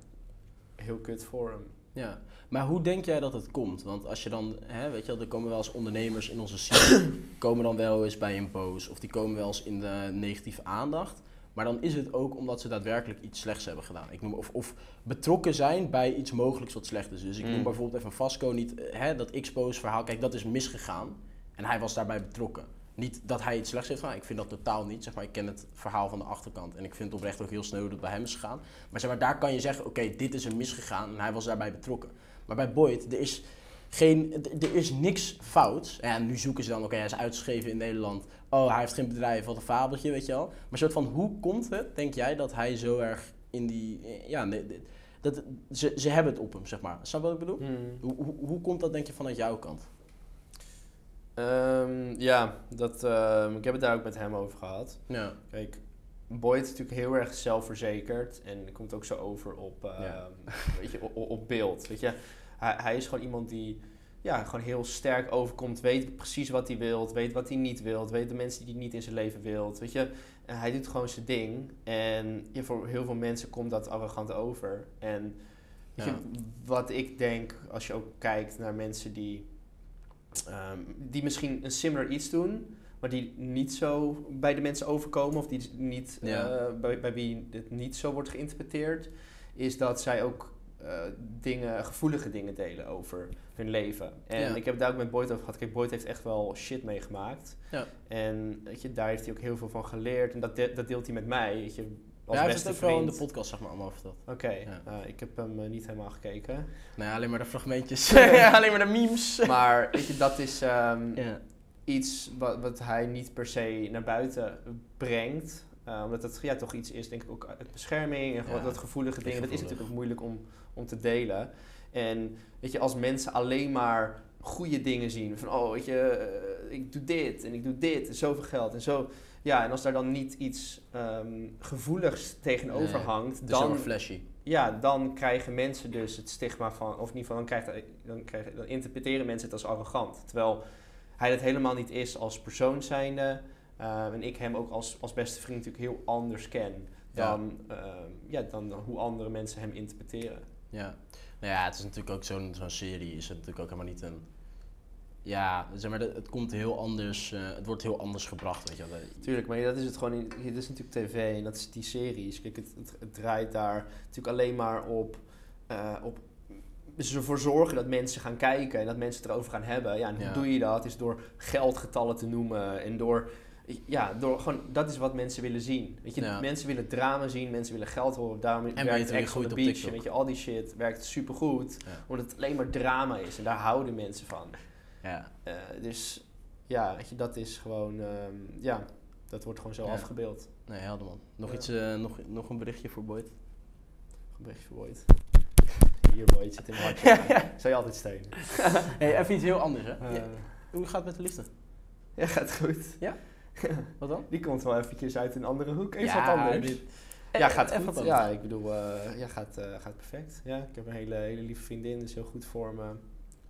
heel kut voor hem. Ja, maar hoe denk jij dat het komt? Want als je dan, hè, weet je wel, er komen wel eens ondernemers in onze scene, komen dan wel eens bij een boos of die komen wel eens in de negatieve aandacht. Maar dan is het ook omdat ze daadwerkelijk iets slechts hebben gedaan. Ik noem, of, of betrokken zijn bij iets mogelijks wat slecht is. Dus ik noem Mm. bijvoorbeeld even Vasco niet, eh, hè, dat Expose verhaal, kijk dat is misgegaan. En hij was daarbij betrokken. Niet dat hij iets slechts heeft gedaan, ik vind dat totaal niet. Zeg maar, ik ken het verhaal van de achterkant en ik vind het oprecht ook heel sneu dat het bij hem is gegaan. Maar zeg maar, daar kan je zeggen, oké, dit is er misgegaan en hij was daarbij betrokken. Maar bij Boyd, er is, geen, er is niks fouts. En nu zoeken ze dan, oké, hij is uitgeschreven in Nederland. Oh, hij heeft geen bedrijf, wat een fabeltje, weet je wel. Maar soort van, hoe komt het, denk jij, dat hij zo erg in die... Ja, nee, dat, ze, ze hebben het op hem, zeg maar. Snap je wat ik bedoel? Hoe, hoe, hoe komt dat, denk je, vanuit jouw kant? Ehm, ja, dat, ehm, ik heb het daar ook met hem over gehad. Ja. Kijk, Boyd is natuurlijk heel erg zelfverzekerd en komt ook zo over op, ehm, Ja. weet je, op, op beeld. Weet je? Hij, hij is gewoon iemand die ja, gewoon heel sterk overkomt, weet precies wat hij wilt, weet wat hij niet wilt, weet de mensen die hij niet in zijn leven wilt. Weet je? En hij doet gewoon zijn ding en ja, voor heel veel mensen komt dat arrogant over. En weet Ja. je, wat ik denk, als je ook kijkt naar mensen die, ehm, die misschien een similar iets doen, maar die niet zo bij de mensen overkomen of die niet, Ja. eh, bij, bij wie het niet zo wordt geïnterpreteerd, is dat zij ook dingen, gevoelige dingen delen over hun leven. En Ja. ik heb het daar ook met Boyd over gehad. Kijk, Boyd heeft echt wel shit meegemaakt. Ja. En weet je, daar heeft hij ook heel veel van geleerd. En dat, de- dat deelt hij met mij, weet je, als ja, hij beste het ook wel in vriend. de podcast, zeg maar, allemaal verteld. Oké, Ja. nou, ik heb hem eh, niet helemaal gekeken. Nee, alleen maar de fragmentjes. alleen maar de memes. maar weet je, dat is ehm, Ja. iets wat, wat hij niet per se naar buiten brengt. Eh, omdat het ja, toch iets is, denk ik ook uit bescherming en gewoon Ja, dat gevoelige dingen. Dat is natuurlijk ook moeilijk om, om te delen. En weet je, als mensen alleen maar goede dingen zien. Van, oh, weet je, eh, ik doe dit en ik doe dit en zoveel geld en zo. Ja, en als daar dan niet iets ehm, gevoeligs tegenover Nee, hangt, heel dan, flashy. ja, dan krijgen mensen dus het stigma van, of in ieder geval, dan, krijgt, dan, krijgen, dan interpreteren mensen het als arrogant. Terwijl hij dat helemaal niet is als persoon zijnde. Eh, en ik hem ook als, als beste vriend natuurlijk heel anders ken Ja. dan, ehm, ja, dan, dan hoe andere mensen hem interpreteren. Ja. Nou ja, het is natuurlijk ook zo'n zo'n serie, is het natuurlijk ook helemaal niet een... Ja, zeg maar, het komt heel anders, eh, het wordt heel anders gebracht, weet je wel. Tuurlijk, maar dat is het gewoon. In, dit is natuurlijk tv en dat is die series. Kijk, het, het, het draait daar natuurlijk alleen maar op, eh, op dus ervoor zorgen dat mensen gaan kijken en dat mensen het erover gaan hebben. Ja, en hoe Ja. doe je dat? Is door geldgetallen te noemen en door. Ja, door gewoon, dat is wat mensen willen zien. Weet je, Ja. mensen willen drama zien, mensen willen geld horen. Daarom weten werkt wie Ex on groeit the op Beach. TikTok. Weet je, al die shit werkt supergoed. Ja. Omdat het alleen maar drama is en daar houden mensen van. Ja, Eh, dus ja, weet je, dat is gewoon, ehm, ja, dat wordt gewoon zo Ja. afgebeeld. nee, helder man. Nog, Ja. iets, eh, nog, nog een berichtje voor Boyd? Een berichtje voor ooit. Hier boy, het zit in mijn hartje. Zou je altijd steunen. hey, even iets heel anders, hè? Eh, Ja, hoe gaat het met de liefde? ja, gaat goed. Wat dan? Die komt wel eventjes uit een andere hoek. Even Ja, wat anders. dit- ja, Eh, gaat goed. Ja, ik bedoel, eh, ja, gaat, eh, gaat perfect. Ja, ik heb een hele, hele lieve vriendin, dus heel goed voor me.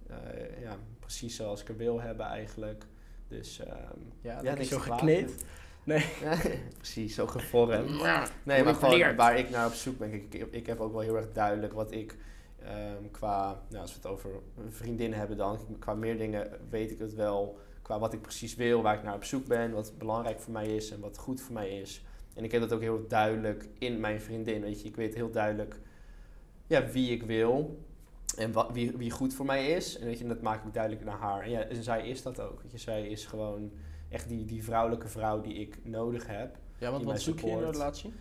Eh, ja, precies zoals ik er wil hebben eigenlijk. Dus ehm Ja, ja, zo gekneed. precies, zo gevormd. Nee, maar gewoon waar ik naar op zoek ben. Ik, ik heb ook wel heel erg duidelijk wat ik ehm, qua, nou, als we het over vriendinnen hebben dan, qua meer dingen weet ik het wel. Qua wat ik precies wil, waar ik naar op zoek ben, wat belangrijk voor mij is en wat goed voor mij is. En ik heb dat ook heel duidelijk in mijn vriendin. Weet je, ik weet heel duidelijk ja, wie ik wil en wat, wie, wie goed voor mij is. En weet je, dat maak ik duidelijk naar haar. En, ja, en zij is dat ook. Weet je, zij is gewoon echt die, die vrouwelijke vrouw die ik nodig heb. Ja, want wat zoek je in een relatie?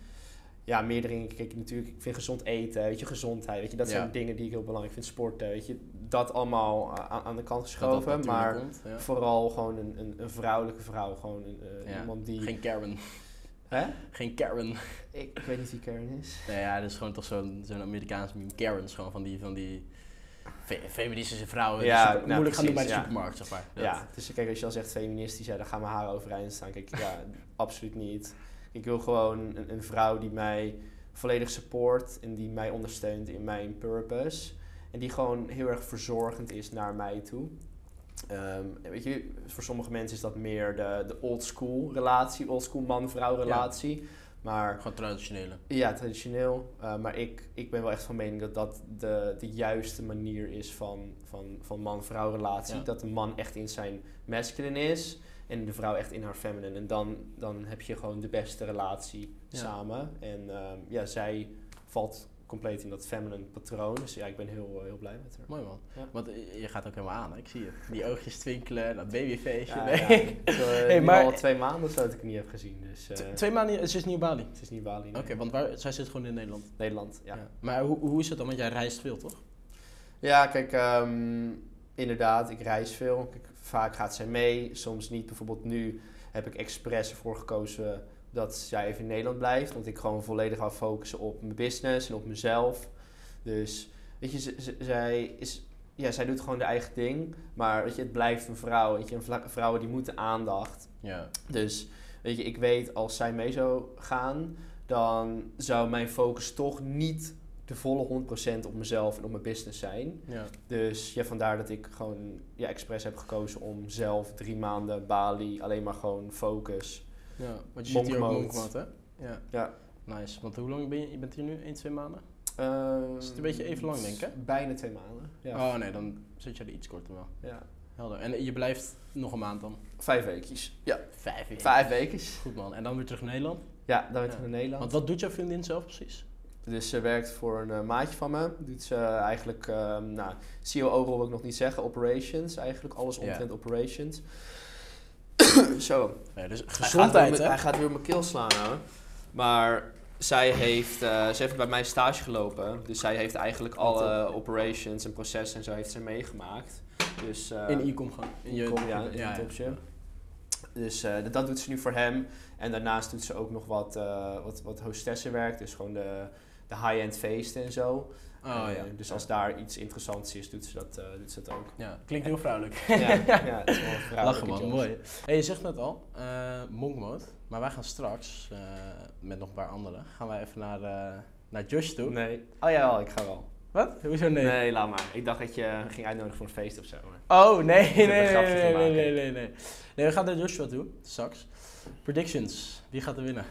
Ja, meer dingen. Kijk, natuurlijk, ik vind gezond eten, weet je, gezondheid, weet je, dat zijn dingen die ik heel belangrijk vind. Sporten, weet je, dat allemaal eh, aan, aan de kant Dat dat geschoven. Maar komt, ja. vooral gewoon een, een, een vrouwelijke vrouw, gewoon een, eh, Ja. iemand die... Geen Karen. Hè? Geen Karen. Ik, ik weet niet wie Karen is. Nee, ja, dat is gewoon toch zo'n zo'n Amerikaans meme. Karens, gewoon van die, van die fe- feministische vrouwen. Ja, super- nou, moeilijk gaan doen bij de ja. supermarkt, zeg maar. Dat- Ja, dus kijk, als je al zegt feministisch, ja, dan gaan mijn haren overeind staan. Kijk, ja, absoluut niet. Ik wil gewoon een, een vrouw die mij volledig support en die mij ondersteunt in mijn purpose. En die gewoon heel erg verzorgend is naar mij toe. Ehm, weet je, voor sommige mensen is dat meer de, de old school relatie, old school man-vrouw relatie. Maar Gewoon traditionele. ja, traditioneel. Uh, maar ik, ik ben wel echt van mening dat dat de, de juiste manier is van, van, van man-vrouw relatie. Ja. Dat de man echt in zijn masculine is en de vrouw echt in haar feminine. En dan, dan heb je gewoon de beste relatie Ja. samen. En um, ja, zij valt compleet in dat feminine patroon. Dus ja, ik ben heel, heel blij met haar. Mooi man. Ja. Want eh, je gaat ook helemaal aan, hè? ik zie het. Die oogjes twinkelen, dat babyfeestje. Ja, nee. ja. Uh, Hey, maar- al twee maanden dat ik het niet heb gezien. Dus uh, T- Twee maanden, ze is niet op Bali. het is niet Bali. Oké, want waar, zij zit gewoon in Nederland. Nederland, ja. Ja. Maar hoe, hoe is het dan? Want jij reist veel, toch? Ja, kijk, ehm, inderdaad, ik reis veel. Kijk, vaak gaat zij mee, soms niet. Bijvoorbeeld nu heb ik expres ervoor gekozen dat zij even in Nederland blijft. Want ik gewoon volledig ga focussen op mijn business en op mezelf. Dus, weet je, zij, is, ja, zij doet gewoon de eigen ding. Maar weet je, het blijft een vrouw. Weet je, en vla- vrouwen die moeten aandacht. Ja. Dus, weet je, ik weet als zij mee zou gaan, dan zou mijn focus toch niet de volle 100% op mezelf en op mijn business zijn. ja. Dus ja, vandaar dat ik gewoon ja, expres heb gekozen om zelf drie maanden Bali alleen maar gewoon focus. Ja, want je zit hier ook Monkmode. monkmode, hè? Ja. Ja. Nice. Want hoe lang ben je? Je bent hier nu? 1, 2 maanden? Ehm, Is het een beetje even lang, denk ik? Bijna twee maanden. Ja. Oh nee, dan zit je er iets korter wel. ja. Helder. En je blijft nog een maand dan? Vijf weekjes. Ja. Vijf weken. Vijf weekjes. Goed man. En dan weer terug naar Nederland? Ja, dan weer Ja. naar Nederland. Want wat doet jouw vriendin zelf precies? Dus ze werkt voor een eh, maatje van me. Doet ze eigenlijk, ehm nou, COO wil ik nog niet zeggen, operations eigenlijk. Alles omtrent operations. Zo, Ja, dus Hij gaat, gezondheid, weer, hè? hij gaat weer op mijn keel slaan, hoor. Maar zij heeft, ze heeft bij mij stage gelopen. Dus zij heeft eigenlijk alle operations en processen en zo heeft ze meegemaakt. Dus, eh, In e-com gewoon. In je, ja, in ja, topje. Dus eh, dat- dat doet ze nu voor hem. En daarnaast doet ze ook nog wat, wat, wat hostessenwerk. Dus gewoon de, de high-end feesten en zo. Oh Eh, ja. Dus als daar iets interessants is, doet ze dat, eh, doet ze dat ook. Ja, klinkt heel vrouwelijk. ja, ja, het is wel een vrouwelijke Lachen man, mooi. Hey, je zegt net al, eh monk mode. Maar wij gaan straks, eh, met nog een paar anderen, gaan wij even naar, eh, naar Josh toe. Nee. Oh ja, wel, ik ga wel. Wat? Hoezo nee? Nee. laat maar. Ik dacht dat je ging uitnodigen voor een feest of zo. Oh, nee, nee, nee, nee, nee, nee. Nee, we gaan naar Joshua toe, straks. Predictions, wie gaat er winnen?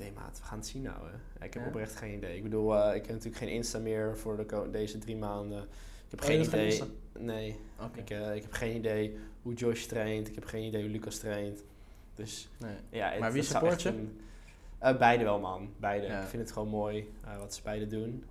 Idee, maat. We gaan het zien nou. hè. Ik heb Ja? oprecht geen idee. Ik bedoel, eh, ik heb natuurlijk geen Insta meer voor de deze drie maanden. Ik heb Oh, geen idee. Nee, Oké. ik, eh, ik heb geen idee hoe Josh traint. Ik heb geen idee hoe Lucas traint. Dus Nee. ja, het, Maar wie support je? een- eh, beide wel, man. Beide. Ja. Ik vind het gewoon mooi wat ze beide doen.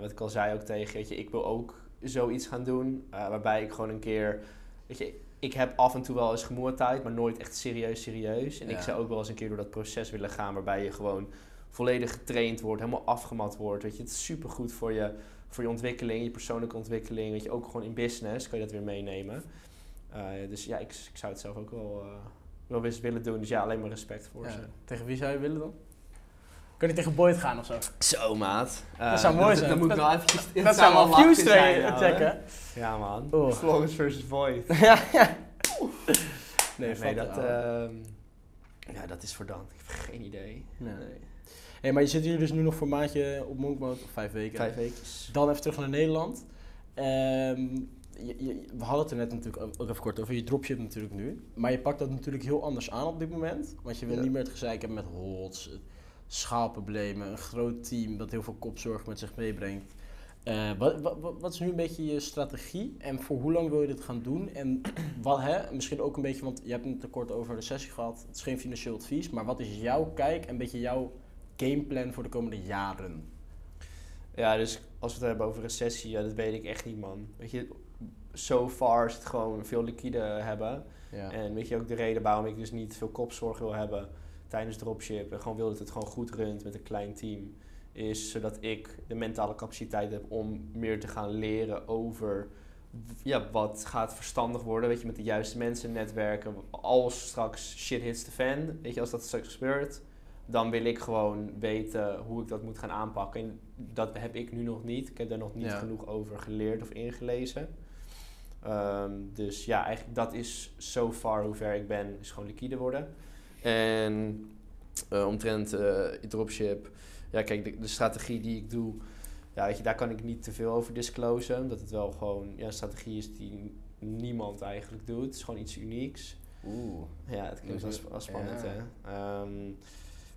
Wat ik al zei ook tegen je, ik wil ook zoiets gaan doen. waarbij ik gewoon een keer, weet je, ik heb af en toe wel eens gemoeidheid, maar nooit echt serieus serieus. En ik zou ook wel eens een keer door dat proces willen gaan waarbij je gewoon volledig getraind wordt, helemaal afgemat wordt. Weet je, het is supergoed voor je, voor je ontwikkeling, je persoonlijke ontwikkeling. Weet je, ook gewoon in business kan je dat weer meenemen. Eh, dus ja, ik, ik zou het zelf ook wel, eh, wel eens willen doen. Dus ja, alleen maar respect voor Ja. ze. Tegen wie zou je willen dan? Kun je tegen Boyd gaan of zo? Zo, maat. Eh, Dat zou mooi zijn. Dan moet ik wel eventjes... het Dat zou wel views zijn, checken. Ja, man. Flawless versus Void. ja, ja. Nee, Nee, dat, ehm, ja, dat is verdampt. Ik heb geen idee. Nee. Nee. Hey, maar je zit hier dus nu nog voor een maandje op monk mode, of vijf weken. Vijf weekjes. Dan even terug naar Nederland. Ehm, je- je- we hadden het er net natuurlijk ook even kort over. Je dropship natuurlijk nu. Maar je pakt dat natuurlijk heel anders aan op dit moment. Want je wil Ja. niet meer het gezeik hebben met holds, schaalproblemen, een groot team dat heel veel kopzorg met zich meebrengt. Eh, wat, wat, wat- is nu een beetje je strategie en voor hoe lang wil je dit gaan doen? En wat, hè, misschien ook een beetje, want je hebt het tekort over de sessie gehad. Het is geen financieel advies, maar wat is jouw kijk en een beetje jouw gameplan voor de komende jaren? Ja, dus als we het hebben over recessie, ja, dat weet ik echt niet, man. Weet je, so far is het gewoon veel liquide hebben. Ja. En weet je ook de reden waarom ik dus niet veel kopzorg wil hebben tijdens dropship. En gewoon wil dat het gewoon goed runt met een klein team. Is zodat ik de mentale capaciteit heb om meer te gaan leren over ja, wat gaat verstandig worden. Weet je, met de juiste mensen netwerken. Als straks shit hits the fan, weet je, als dat straks gebeurt. Dan wil ik gewoon weten hoe ik dat moet gaan aanpakken. En dat heb ik nu nog niet. Ik heb daar nog niet Ja. genoeg over geleerd of ingelezen. Ehm, dus ja, eigenlijk dat is so far hoe ver ik ben, is gewoon liquide worden. En eh, omtrent eh, dropship, ja kijk, de, de strategie die ik doe, ja, weet je, daar kan ik niet te veel over disclosen. Omdat het wel gewoon ja, een strategie is die niemand eigenlijk doet. Het is gewoon iets unieks. Oeh. Ja, het klinkt wel sp- wel spannend, ja. hè. Ehm,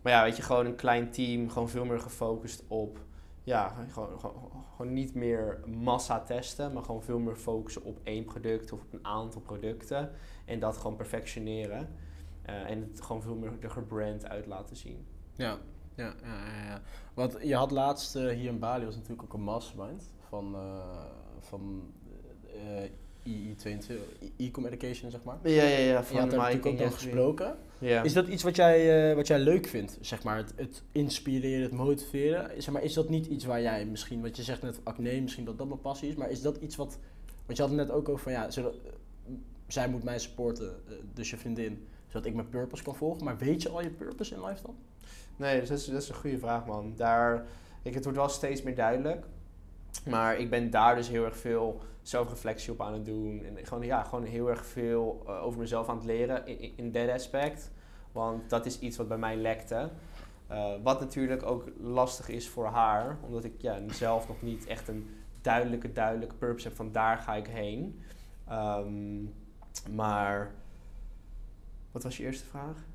maar ja, weet je, gewoon een klein team, gewoon veel meer gefocust op... Ja, gewoon, gewoon, gewoon niet meer massa testen, maar gewoon veel meer focussen op één product of op een aantal producten. En dat gewoon perfectioneren. Eh, en het gewoon veel meer er gebrand uit laten zien. Ja, ja, ja, ja, ja. Want je had laatst eh, hier in Bali was natuurlijk ook een mastermind van, eh van eh II22, e-com education zeg maar. Ja, ja, ja. En je had daar natuurlijk ook dan gesproken. Ja. Is dat iets wat jij, eh, wat jij leuk vindt, zeg maar, het, het inspireren, het motiveren? Zeg maar, is dat niet iets waar jij misschien, wat je zegt net acne, misschien dat dat mijn passie is, maar is dat iets wat, want je had het net ook over van ja, zij moet mij supporten, dus je vriendin, zodat ik mijn purpose kan volgen, maar weet je al je purpose in life dan? Nee, dus dat is, dat is een goede vraag, man. Daar, ik, het wordt wel steeds meer duidelijk. Maar ik ben daar dus heel erg veel zelfreflectie op aan het doen. En gewoon, ja, gewoon heel erg veel eh, over mezelf aan het leren in, in- dat aspect. Want dat is iets wat bij mij lekte. Eh, wat natuurlijk ook lastig is voor haar. Omdat ik ja, zelf nog niet echt een duidelijke, duidelijke purpose heb van daar ga ik heen. Ehm, maar, wat was je eerste vraag?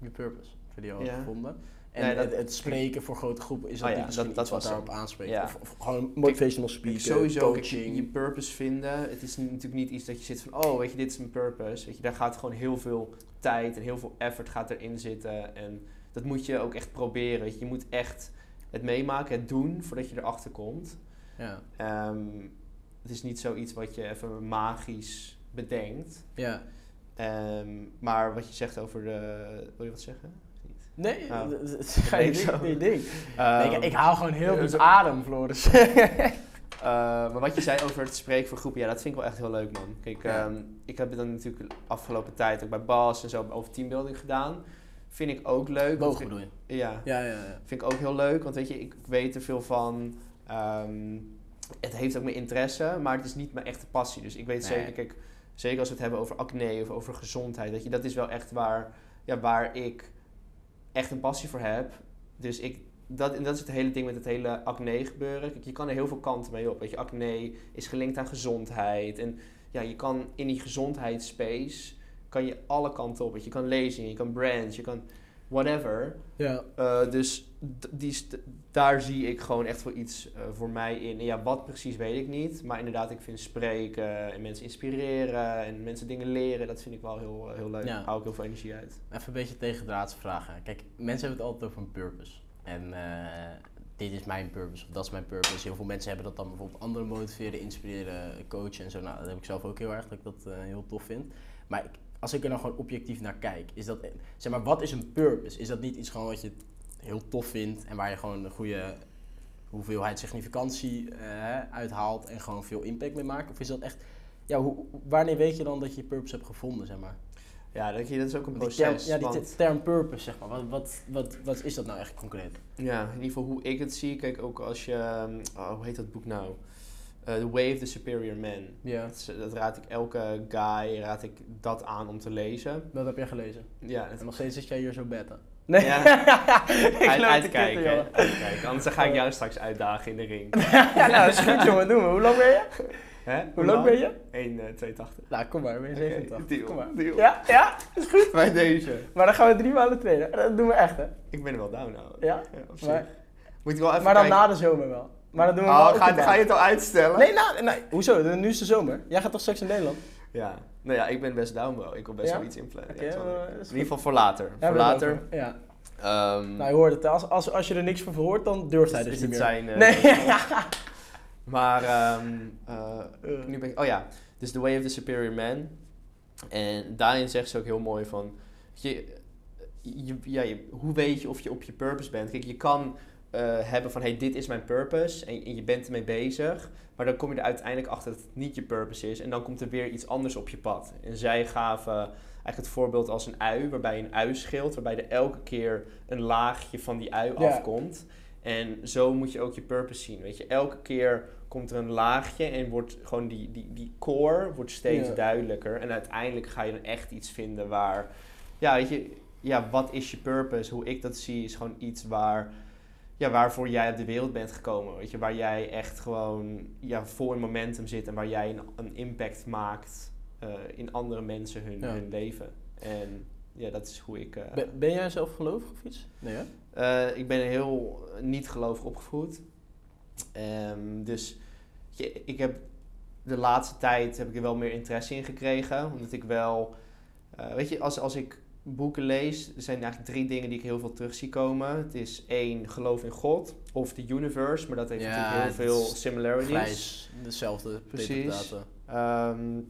Je purpose, video Ja. gevonden. En Nee, dat- het, het spreken voor grote groepen, is dat Oh ja, niet misschien dat- dat was daarop aanspreekt? Ja. Of, of gewoon motivational speaker, sowieso kijk, je purpose vinden. Het is natuurlijk niet iets dat je zit van, oh, weet je, dit is mijn purpose. Weet je, daar gaat gewoon heel veel tijd en heel veel effort gaat erin zitten. En dat moet je ook echt proberen. Weet je. je moet echt het meemaken, het doen, voordat je erachter komt. ja. Ehm, het is niet zoiets wat je even magisch bedenkt. ja. Ehm, maar wat je zegt over de... Wil je wat zeggen? Niet? Nee, Oh. dat- ga je Nee, nee, ding. Ehm, Nee, ik, ik haal gewoon heel diep zo- adem, Floris. Eh, maar wat je zei over het spreken voor groepen, ja, dat vind ik wel echt heel leuk, man. Kijk, Ja. ehm, ik heb het dan natuurlijk de afgelopen tijd ook bij Bas en zo over teambuilding gedaan. Vind ik ook leuk. ik- bedoel je? Ja, Ja, ja, ja. vind ik ook heel leuk, want weet je, ik weet er veel van. Ehm, het heeft ook mijn interesse, maar het is niet mijn echte passie. Dus ik weet Nee. zeker, kijk, zeker als we het hebben over acne of over gezondheid, weet je, dat is wel echt waar, ja, waar ik echt een passie voor heb. Dus ik, dat, en dat is het hele ding met het hele acne gebeuren. Je kan er heel veel kanten mee op. Weet je, acne is gelinkt aan gezondheid. En ja, je kan in die gezondheidsspace kan je alle kanten op. Weet je, je kan lezingen, je kan brands, je kan whatever. Ja, Uh, dus die daar zie ik gewoon echt wel iets uh, voor mij in. En ja, wat precies weet ik niet. Maar inderdaad, ik vind spreken en mensen inspireren en mensen dingen leren, dat vind ik wel heel, heel leuk. Ja. Daar hou ik heel veel energie uit. even een beetje tegendraads vragen. Kijk, mensen hebben het altijd over een purpose. En eh, dit is mijn purpose of dat is mijn purpose. Heel veel mensen hebben dat dan bijvoorbeeld anderen motiveren, inspireren, coachen en zo. Nou, dat heb ik zelf ook heel erg, dat ik dat eh, heel tof vind. Maar ik, als ik er dan gewoon objectief naar kijk, is dat, zeg maar, wat is een purpose? Is dat niet iets gewoon wat je heel tof vindt en waar je gewoon een goede hoeveelheid significantie eh, uithaalt en gewoon veel impact mee maakt? Of is dat echt, ja, hoe, wanneer weet je dan dat je je purpose hebt gevonden, zeg maar? Ja, dat, is ook een Die term, proces. ja, die want- term purpose, zeg maar. Wat, wat, wat, wat is dat nou echt concreet? Ja, in ieder geval hoe ik het zie. Kijk, ook als je... um, oh, hoe heet dat boek nou? Uh, the Way of the Superior Man. Ja. Dat, is- dat raad ik elke guy raad ik dat aan om te lezen. Dat heb jij gelezen. Ja, En nog steeds zit jij hier zo beta. Nee. Ja. ik uit, uitkijken. kitten, uitkijken. Anders ga ik jou straks uitdagen in de ring. ja, nou, dat is goed, jongen. Doen we. Hoe lang ben je? Hè? Hoe lang ben je? 1,82. Nou, kom maar. Ben je Oké, 87. deal, kom maar. deal. Ja, ja, is goed. Bij deze. Maar dan gaan we drie maanden trainen. Dat doen we echt, hè? Ik ben er wel down nou. Ja? zich. Maar, Moet ik wel even maar dan kijken. na de zomer wel. Maar dan doen we Oh, ga, je het al uitstellen? Nee, nou, nee. Hoezo? Nu is de zomer. Jij gaat toch straks in Nederland? Ja. Nou ja, ik ben best down bro. Ik wil best wel iets inplannen. Eh, is in goed. ieder geval voor later. Voor later. Ja. Ehm, Nou, je hoort het. Als, als, als je er niks van hoort, dan durft hij dus is niet meer. zijn... eh, Nee. Maar, ehm, eh, Eh. nu ben ik... Oh ja, dus The Way of the Superior Man. En daarin zegt ze ook heel mooi van... Je, je, ja, je, hoe weet je of je op je purpose bent? Kijk, je kan eh, hebben van... Hey, dit is mijn purpose. En, en je bent ermee bezig. Maar dan kom je er uiteindelijk achter dat het niet je purpose is. En dan komt er weer iets anders op je pad. En zij gaven eigenlijk het voorbeeld als een ui. Waarbij een ui scheelt. Waarbij er elke keer een laagje van die ui afkomt. En zo moet je ook je purpose zien. Weet je, elke keer komt er een laagje en wordt gewoon die, die, die core wordt steeds duidelijker. En uiteindelijk ga je dan echt iets vinden waar, ja, weet je, ja, wat is je purpose? Hoe ik dat zie is gewoon iets waar, ja, waarvoor jij op de wereld bent gekomen. Weet je, waar jij echt gewoon, ja, vol in momentum zit en waar jij een, een impact maakt eh, in andere mensen hun, Ja. hun leven. En ja, dat is hoe ik. eh, Ben, ben jij zelf gelovig of iets? Nee, hè? eh, ik ben heel niet gelovig opgevoed. Ehm, dus je, ik heb de laatste tijd heb ik er wel meer interesse in gekregen. Omdat ik wel, weet je, als, als ik boeken lees, er zijn eigenlijk drie dingen die ik heel veel terug zie komen. Het is één, geloof in God of de universe, maar dat heeft Ja, natuurlijk heel het veel similarities. Grijs, dezelfde Precies. Ehm,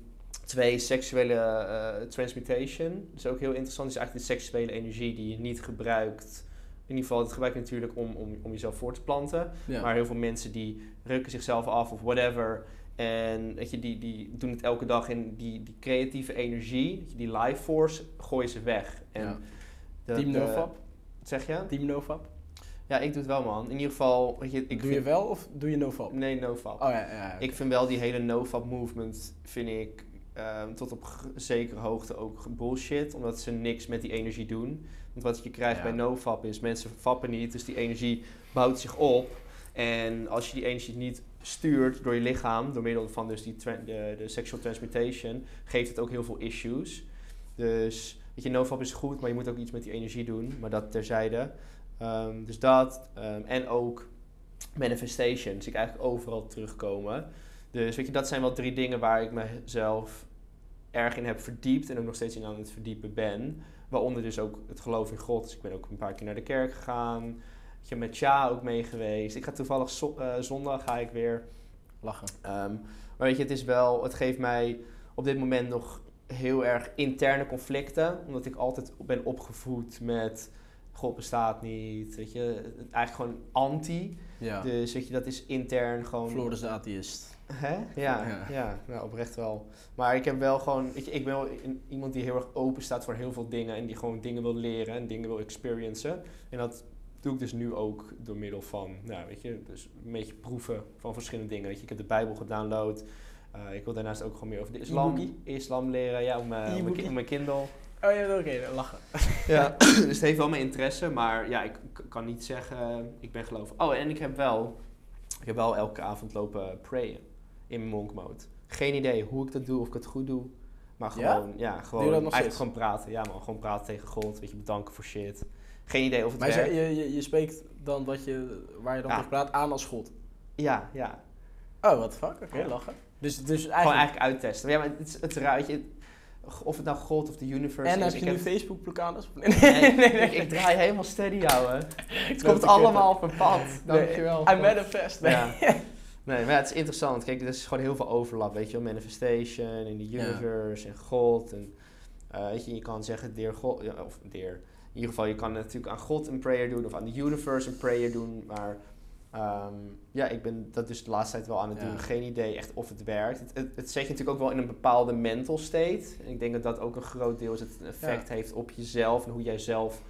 twee, seksuele eh, transmutation. Dat is ook heel interessant. Dat is eigenlijk de seksuele energie die je niet gebruikt. In ieder geval, dat gebruik je natuurlijk om, om, om jezelf voor te planten. Ja. Maar heel veel mensen die rukken zichzelf af of whatever. En weet je, die, die doen het elke dag in die, die creatieve energie, die life force, gooien ze weg. En Ja. dat, Team NoFap? zeg je? Team NoFap? Ja, ik doe het wel man. In ieder geval, weet je, ik doe vind, je wel of doe je NoFap? Nee, nofap. Oh ja, ja. Ik vind wel die hele nofap movement, vind ik ehm, tot op zekere hoogte ook bullshit. Omdat ze niks met die energie doen. Want wat je krijgt Ja. bij nofap is, mensen vappen niet. Dus die energie bouwt zich op. En als je die energie niet stuurt door je lichaam, door middel van dus die de, de sexual transmutation, geeft het ook heel veel issues. Dus, weet je, nofap is goed, maar je moet ook iets met die energie doen. Maar dat terzijde. Ehm, dus dat. ehm, en ook manifestation zie ik eigenlijk overal terugkomen. Dus weet je, dat zijn wel drie dingen waar ik mezelf erg in heb verdiept en ook nog steeds in aan het verdiepen ben. Waaronder dus ook het geloof in God. Dus ik ben ook een paar keer naar de kerk gegaan. Je, met Tja ook mee geweest. Ik ga toevallig zo- eh, zondag ga ik weer. Lachen. Ehm, maar weet je, het is wel, het geeft mij op dit moment nog heel erg interne conflicten. Omdat ik altijd ben opgevoed met God bestaat niet, weet je, eigenlijk gewoon anti. Ja. Dus weet je, dat is intern gewoon... Floris de atheïst. Hè? Ja, Ja. ja. nou, oprecht wel. Maar ik heb wel gewoon, ik, ik ben wel iemand die heel erg open staat voor heel veel dingen en die gewoon dingen wil leren en dingen wil experiencen. En dat doe ik dus nu ook door middel van, nou weet je, dus een beetje proeven van verschillende dingen. Weet je, ik heb de Bijbel gedownload. Eh, ik wil daarnaast ook gewoon meer over de islam, islam leren, ja, op mijn, op mijn, Kindle. Oh ja, oké, lachen. Ja, dus het heeft wel mijn interesse, maar ja, ik kan niet zeggen, ik ben geloof. Oh, en ik heb wel, ik heb wel elke avond lopen prayen in mijn monk mode. Geen idee hoe ik dat doe, of ik het goed doe. Maar gewoon, ja, gewoon, eigenlijk steeds? gewoon praten. Ja man, gewoon praten tegen God, weet je, bedanken voor shit. Geen idee of het Maar werkt. je, je, je, je spreekt dan wat je, waar je dan Ja. tegen praat aan als God. Ja, ja. Oh, wat fuck? Oké, lachen. Dus, dus Gewoon eigenlijk... eigenlijk uittesten. Ja, maar het, het je, of het nou God of de universe En is. heb ik je nu Facebook-blokkades? Nee, Nee, nee, nee. Ik, draai helemaal steady, ouwe. Het Dat komt allemaal op een pad. Dankjewel. I manifest. Nee. Ja. Nee, maar ja, het is interessant. Kijk, er is gewoon heel veel overlap, weet je wel. Manifestation en de Ja. universe en God. En, eh, weet je, je kan zeggen, dear God, of dear. In ieder geval, je kan natuurlijk aan God een prayer doen of aan de universe een prayer doen. Maar ehm, ja, ik ben dat dus de laatste tijd wel aan het Ja. doen. Geen idee echt of het werkt. Het, het, het zet je natuurlijk ook wel in een bepaalde mental state. En ik denk dat dat ook een groot deel is. Het effect heeft op jezelf en hoe jij zelf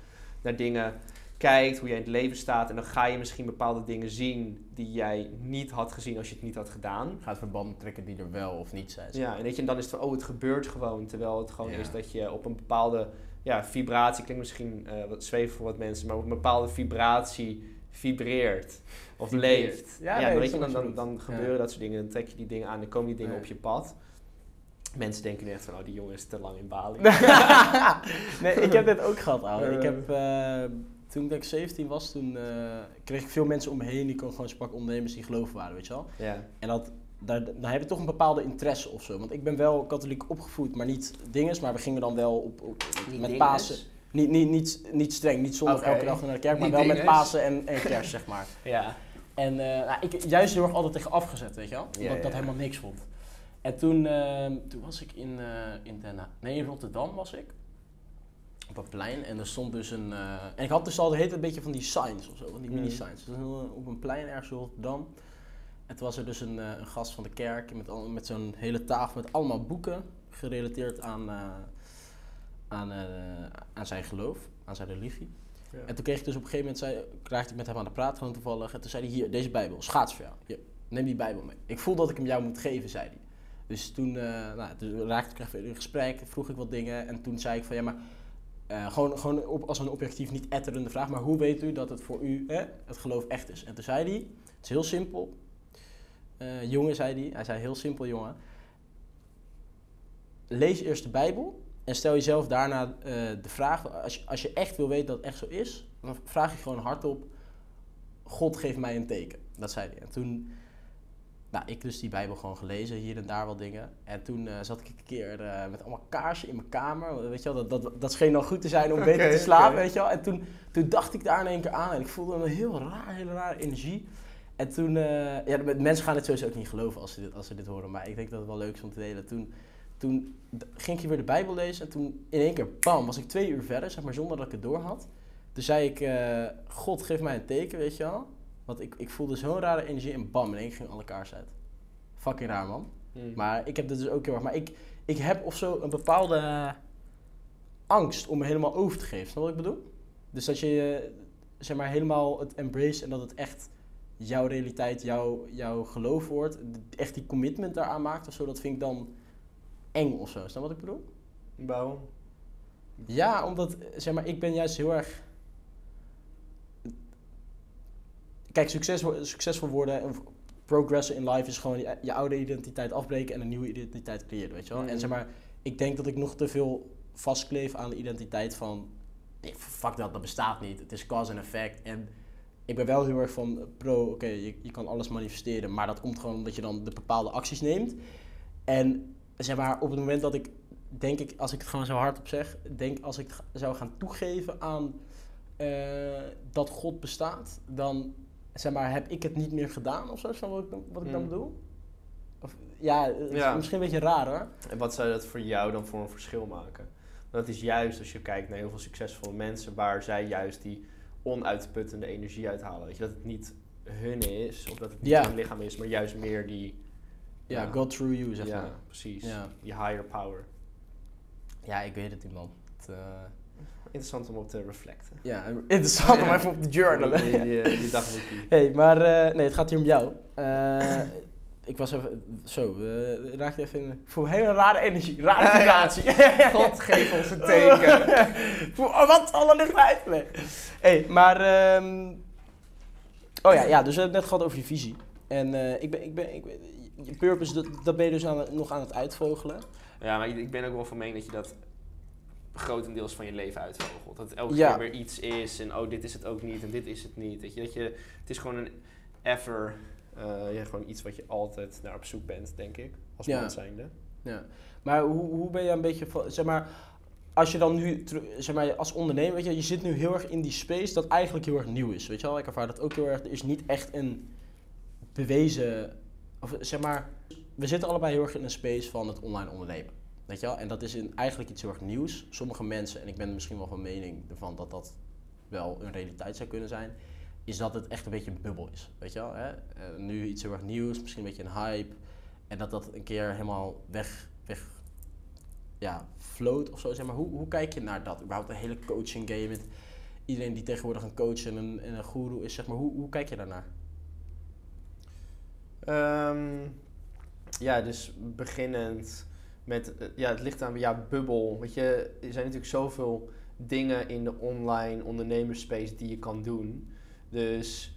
naar dingen kijkt, hoe jij in het leven staat. En dan ga je misschien bepaalde dingen zien die jij niet had gezien als je het niet had gedaan. Gaat verbanden trekken die er wel of niet zijn. Ja, en, weet je, en dan is het van, oh, het gebeurt gewoon. Terwijl het gewoon Ja. is dat je op een bepaalde ja, vibratie, klinkt misschien eh, wat zweven voor wat mensen, maar op een bepaalde vibratie vibreert of Vibreert. leeft. Ja, Ja, nee, weet je, dan, dan, dan gebeuren Ja. dat soort dingen, dan trek je die dingen aan, dan komen die dingen op je pad. Mensen denken nu echt van, oh, die jongen is te lang in Bali. nee, ik heb dit ook gehad, ouwe. Ik heb, eh, toen ik 17 was, toen eh, kreeg ik veel mensen om me heen die kon gewoon sprak ondernemers die geloven waren, weet je wel. ja. En dat, daar, daar heb je toch een bepaalde interesse of zo. Want ik ben wel katholiek opgevoed, maar niet dinges. Maar we gingen dan wel op, op, met Pasen. Niet, niet, niet, niet streng, niet zondag elke dag naar de kerk, maar Niet wel met. Pasen en, en kerst, zeg maar. Ja. En eh, nou, ik juist heel erg altijd tegen afgezet, weet je wel? Omdat Ja, ik dat helemaal niks vond. En toen, eh, toen was ik in, eh, in, Den Haag- nee, in Rotterdam was ik. Op een plein. En er stond dus een... eh, en ik had dus al de hele tijd een beetje van die signs of zo. Van die Mhm. mini-signs. Dus op een plein ergens in Rotterdam. En toen was er dus een, eh, een gast van de kerk met, al- met zo'n hele tafel met allemaal boeken gerelateerd aan, eh, aan, eh, aan zijn geloof, aan zijn religie. Ja. En toen kreeg ik dus op een gegeven moment, zei, raakte ik met hem aan de praat gewoon toevallig. En toen zei hij, hier, deze Bijbel, schaats voor jou. Hier, neem die Bijbel mee. Ik voel dat ik hem jou moet geven, zei hij. Dus toen, eh, nou, toen raakte ik even in gesprek, vroeg ik wat dingen. En toen zei ik van, ja maar, gewoon, gewoon op, als een objectief niet etterende vraag. Maar hoe weet u dat het voor u hè, het geloof echt is? En toen zei hij, het is heel simpel. Eh, jongen, zei hij, hij zei heel simpel jongen. Lees eerst de Bijbel en stel jezelf daarna eh, de vraag, als je, als je echt wil weten dat het echt zo is, dan vraag je gewoon hardop, God geeft mij een teken. Dat zei hij. En toen, nou, ik dus die Bijbel gewoon gelezen, hier en daar wat dingen. En toen eh, zat ik een keer eh, met allemaal kaarsen in mijn kamer. Weet je wel, dat, dat, dat scheen dan goed te zijn om beter te slapen, weet je wel. En toen, toen dacht ik daar in één keer aan en ik voelde een heel raar, hele rare energie. En toen, eh, ja, mensen gaan het sowieso ook niet geloven als ze, dit, als ze dit horen, maar ik denk dat het wel leuk is om te delen. Toen, toen ging ik weer de Bijbel lezen en toen in één keer, bam, was ik twee uur verder, zeg maar, zonder dat ik het door had. Toen zei ik, eh, God geef mij een teken, weet je wel. Want ik, ik voelde zo'n rare energie en bam, in één keer ging alle kaars uit. Fucking raar, man. Mm. Maar ik heb dit dus ook heel erg. Maar ik, ik heb of zo een bepaalde angst om me helemaal over te geven. Snap wat ik bedoel? Dus dat je eh, zeg maar helemaal het embrace en dat het echt jouw realiteit, jouw, jouw geloof wordt. Echt die commitment daaraan maakt of zo. Dat vind ik dan eng of zo. Snap je wat ik bedoel? Waarom? Ja, omdat zeg maar, ik ben juist heel erg. Kijk, succes, succesvol worden en progressen in life is gewoon je, je oude identiteit afbreken en een nieuwe identiteit creëren, weet je wel? En zeg maar, ik denk dat ik nog te veel vastkleef aan de identiteit van, nee, fuck dat, dat bestaat niet. Het is cause en effect. En ik ben wel heel erg van pro, oké, je, je kan alles manifesteren, maar dat komt gewoon omdat je dan de bepaalde acties neemt. En zeg maar, op het moment dat ik, denk ik, als ik het gewoon zo hardop zeg, denk als ik zou gaan toegeven aan eh, dat God bestaat, dan zeg maar, heb ik het niet meer gedaan of zo, wat ik, dan- wat ik dan Mm. bedoel? Of, ja, misschien een beetje raar hoor. En wat zou dat voor jou dan voor een verschil maken? Dat is juist als je kijkt naar heel veel succesvolle mensen waar zij juist die onuitputtende energie uithalen. Weet je, dat het niet hun is, of dat het niet Ja. hun lichaam is, maar juist meer die... Ja, Ja. God through you, zeg ja, maar. precies. Ja. Die higher power. Ja, ik weet het niet, man. Het, eh, Interessant om op te reflecten. ja, interessant om even op de journalen. Die, die, die, die hey, maar eh, nee, het gaat hier om jou. Eh, ik was even, zo, eh raak je even in, voel een hele rare energie, rare vibratie. God geef ons een teken. Oh, wat, alle licht. Nee. hey, maar, ehm, oh ja, ja, dus we hebben het net gehad over je visie. En eh, ik ben, ik ben, ik ben, je purpose, dat, dat ben je dus aan, nog aan het uitvogelen. Ja, maar ik ben ook wel van mening dat je dat grotendeels van je leven uitvogelt. Dat elke Ja. keer weer iets is en oh, dit is het ook niet en dit is het niet. Weet je, dat je, het is gewoon een ever, eh, ja, gewoon iets wat je altijd naar op zoek bent, denk ik, als Ja. man zijnde. Ja. Maar hoe, hoe ben je een beetje van, zeg maar, als je dan nu, zeg maar, als ondernemer, weet je, je zit nu heel erg in die space dat eigenlijk heel erg nieuw is, weet je wel? Ik ervaar dat ook heel erg, er is niet echt een bewezen, of zeg maar, we zitten allebei heel erg in een space van het online ondernemen, weet je wel? En dat is in, eigenlijk iets heel erg nieuws. Sommige mensen, en ik ben misschien wel van mening ervan dat dat wel een realiteit zou kunnen zijn, is dat het echt een beetje een bubbel is, weet je wel? Hè? Eh, nu iets heel erg nieuws, misschien een beetje een hype, en dat dat een keer helemaal weg, weg ja, float of zo. Zeg maar. hoe, hoe kijk je naar dat? Überhaupt een hele coaching game met iedereen die tegenwoordig een coach en een, en een guru is. Zeg maar. hoe, hoe kijk je daarnaar? Ehm, ja, dus beginnend met, eh, ja, het ligt aan, ja, bubbel. Weet je, er zijn natuurlijk zoveel dingen in de online ondernemersspace die je kan doen. Dus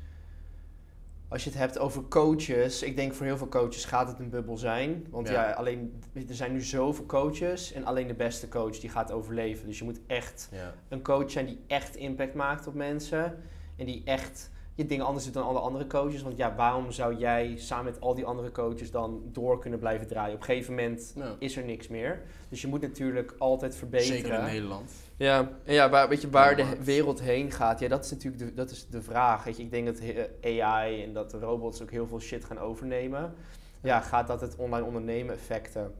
als je het hebt over coaches, ik denk voor heel veel coaches gaat het een bubbel zijn. Want Ja. ja, alleen, er zijn nu zoveel coaches en alleen de beste coach die gaat overleven. Dus je moet echt Ja. een coach zijn die echt impact maakt op mensen. En die echt je dingen anders doet dan alle andere coaches. Want ja, waarom zou jij samen met al die andere coaches dan door kunnen blijven draaien? Op een gegeven moment is er niks meer. Dus je moet natuurlijk altijd verbeteren. Zeker in Nederland. Ja, en ja, waar, weet je, waar de wereld heen gaat, ja, dat is natuurlijk de, dat is de vraag. Weet je, ik denk dat eh, AI en dat de robots ook heel veel shit gaan overnemen. Ja, gaat dat het online ondernemen effecten?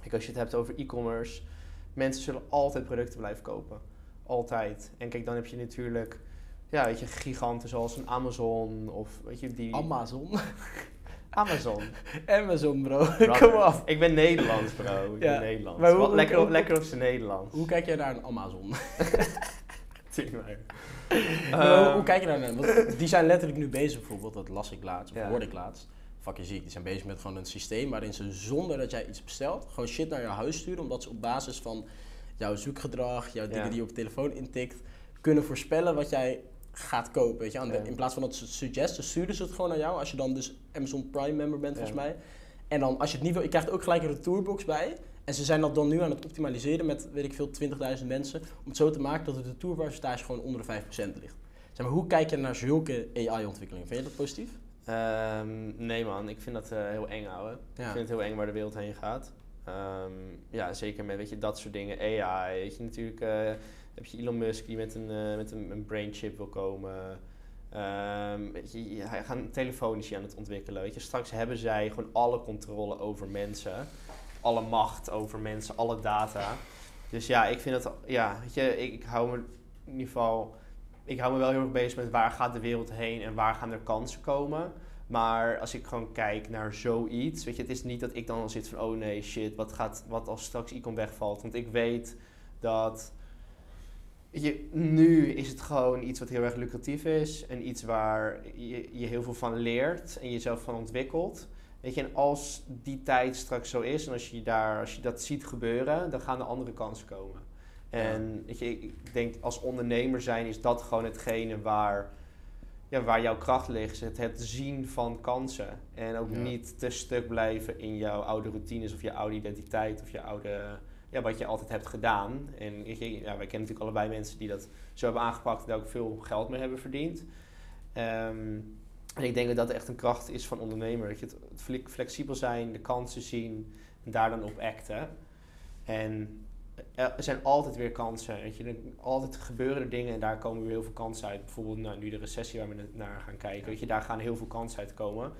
Kijk, als je het hebt over e-commerce, mensen zullen altijd producten blijven kopen. Altijd. En kijk, dan heb je natuurlijk, ja, weet je, giganten zoals een Amazon of, weet je, die... Amazon. Amazon. Amazon, bro. Kom op. Ik ben Nederlands, bro. Ik Ja, ben Nederlands. maar hoe- Wat lekker, hoe- lekker op zijn Nederlands. Hoe kijk jij naar een Amazon? Maar. Maar hoe, Ehm, hoe kijk je daar naar? Want die zijn letterlijk nu bezig bijvoorbeeld, dat las ik laatst, of Ja. hoorde ik laatst. Fucking ziek, die zijn bezig met gewoon een systeem waarin ze zonder dat jij iets bestelt, gewoon shit naar je huis sturen, omdat ze op basis van jouw zoekgedrag, jouw dingen Ja. die je op telefoon intikt, kunnen voorspellen wat jij gaat kopen. Weet je? En de- Ja. In plaats van dat ze het suggesten, sturen ze het gewoon naar jou. Als je dan dus Amazon Prime member bent, volgens mij. En dan als je het niet wil, je krijgt ook gelijk een retourbox bij. En ze zijn dat dan nu aan het optimaliseren met, weet ik veel, 20.000 mensen. Om het zo te maken dat de retourpercentage gewoon onder de 5% ligt. Zeg maar, hoe kijk je naar zulke AI-ontwikkelingen? Vind je dat positief? Ehm, nee man, ik vind dat eh, heel eng ouwe. Ik vind het heel eng waar de wereld heen gaat. Ehm, ja, zeker met weet je, dat soort dingen. AI, weet je, natuurlijk eh, heb je Elon Musk die met een, eh, met een, een brain chip wil komen. Weet je, hij gaat telefonisch aan het ontwikkelen. Weet je, straks hebben zij gewoon alle controle over mensen. Alle macht over mensen, alle data. Dus ja, ik vind het, ja, weet je, ik, ik hou me in ieder geval, ik hou me wel heel erg bezig met waar gaat de wereld heen en waar gaan er kansen komen. Maar als ik gewoon kijk naar zoiets, weet je, het is niet dat ik dan al zit van, oh nee, shit, wat, gaat, wat als straks Icon wegvalt? Want ik weet dat, weet je, nu is het gewoon iets wat heel erg lucratief is en iets waar je, je heel veel van leert en jezelf van ontwikkelt. Weet je, en als die tijd straks zo is en als je, daar, als je dat ziet gebeuren, dan gaan er andere kansen komen. En weet je, ik denk als ondernemer zijn is dat gewoon hetgene waar, ja, waar jouw kracht ligt. Het, het zien van kansen. En ook Ja. niet te stuk blijven in jouw oude routines of je oude identiteit of je oude, ja, wat je altijd hebt gedaan. En ja, wij kennen natuurlijk allebei mensen die dat zo hebben aangepakt en daar ook veel geld mee hebben verdiend. Ehm, en ik denk dat dat echt een kracht is van ondernemer. Dat je het fle- flexibel zijn, de kansen zien en daar dan op acten. En er zijn altijd weer kansen. Weet je. Er, altijd gebeuren er dingen en daar komen weer heel veel kansen uit. Bijvoorbeeld nou, nu de recessie waar we na- naar gaan kijken. Weet je, daar gaan heel veel kansen uit komen.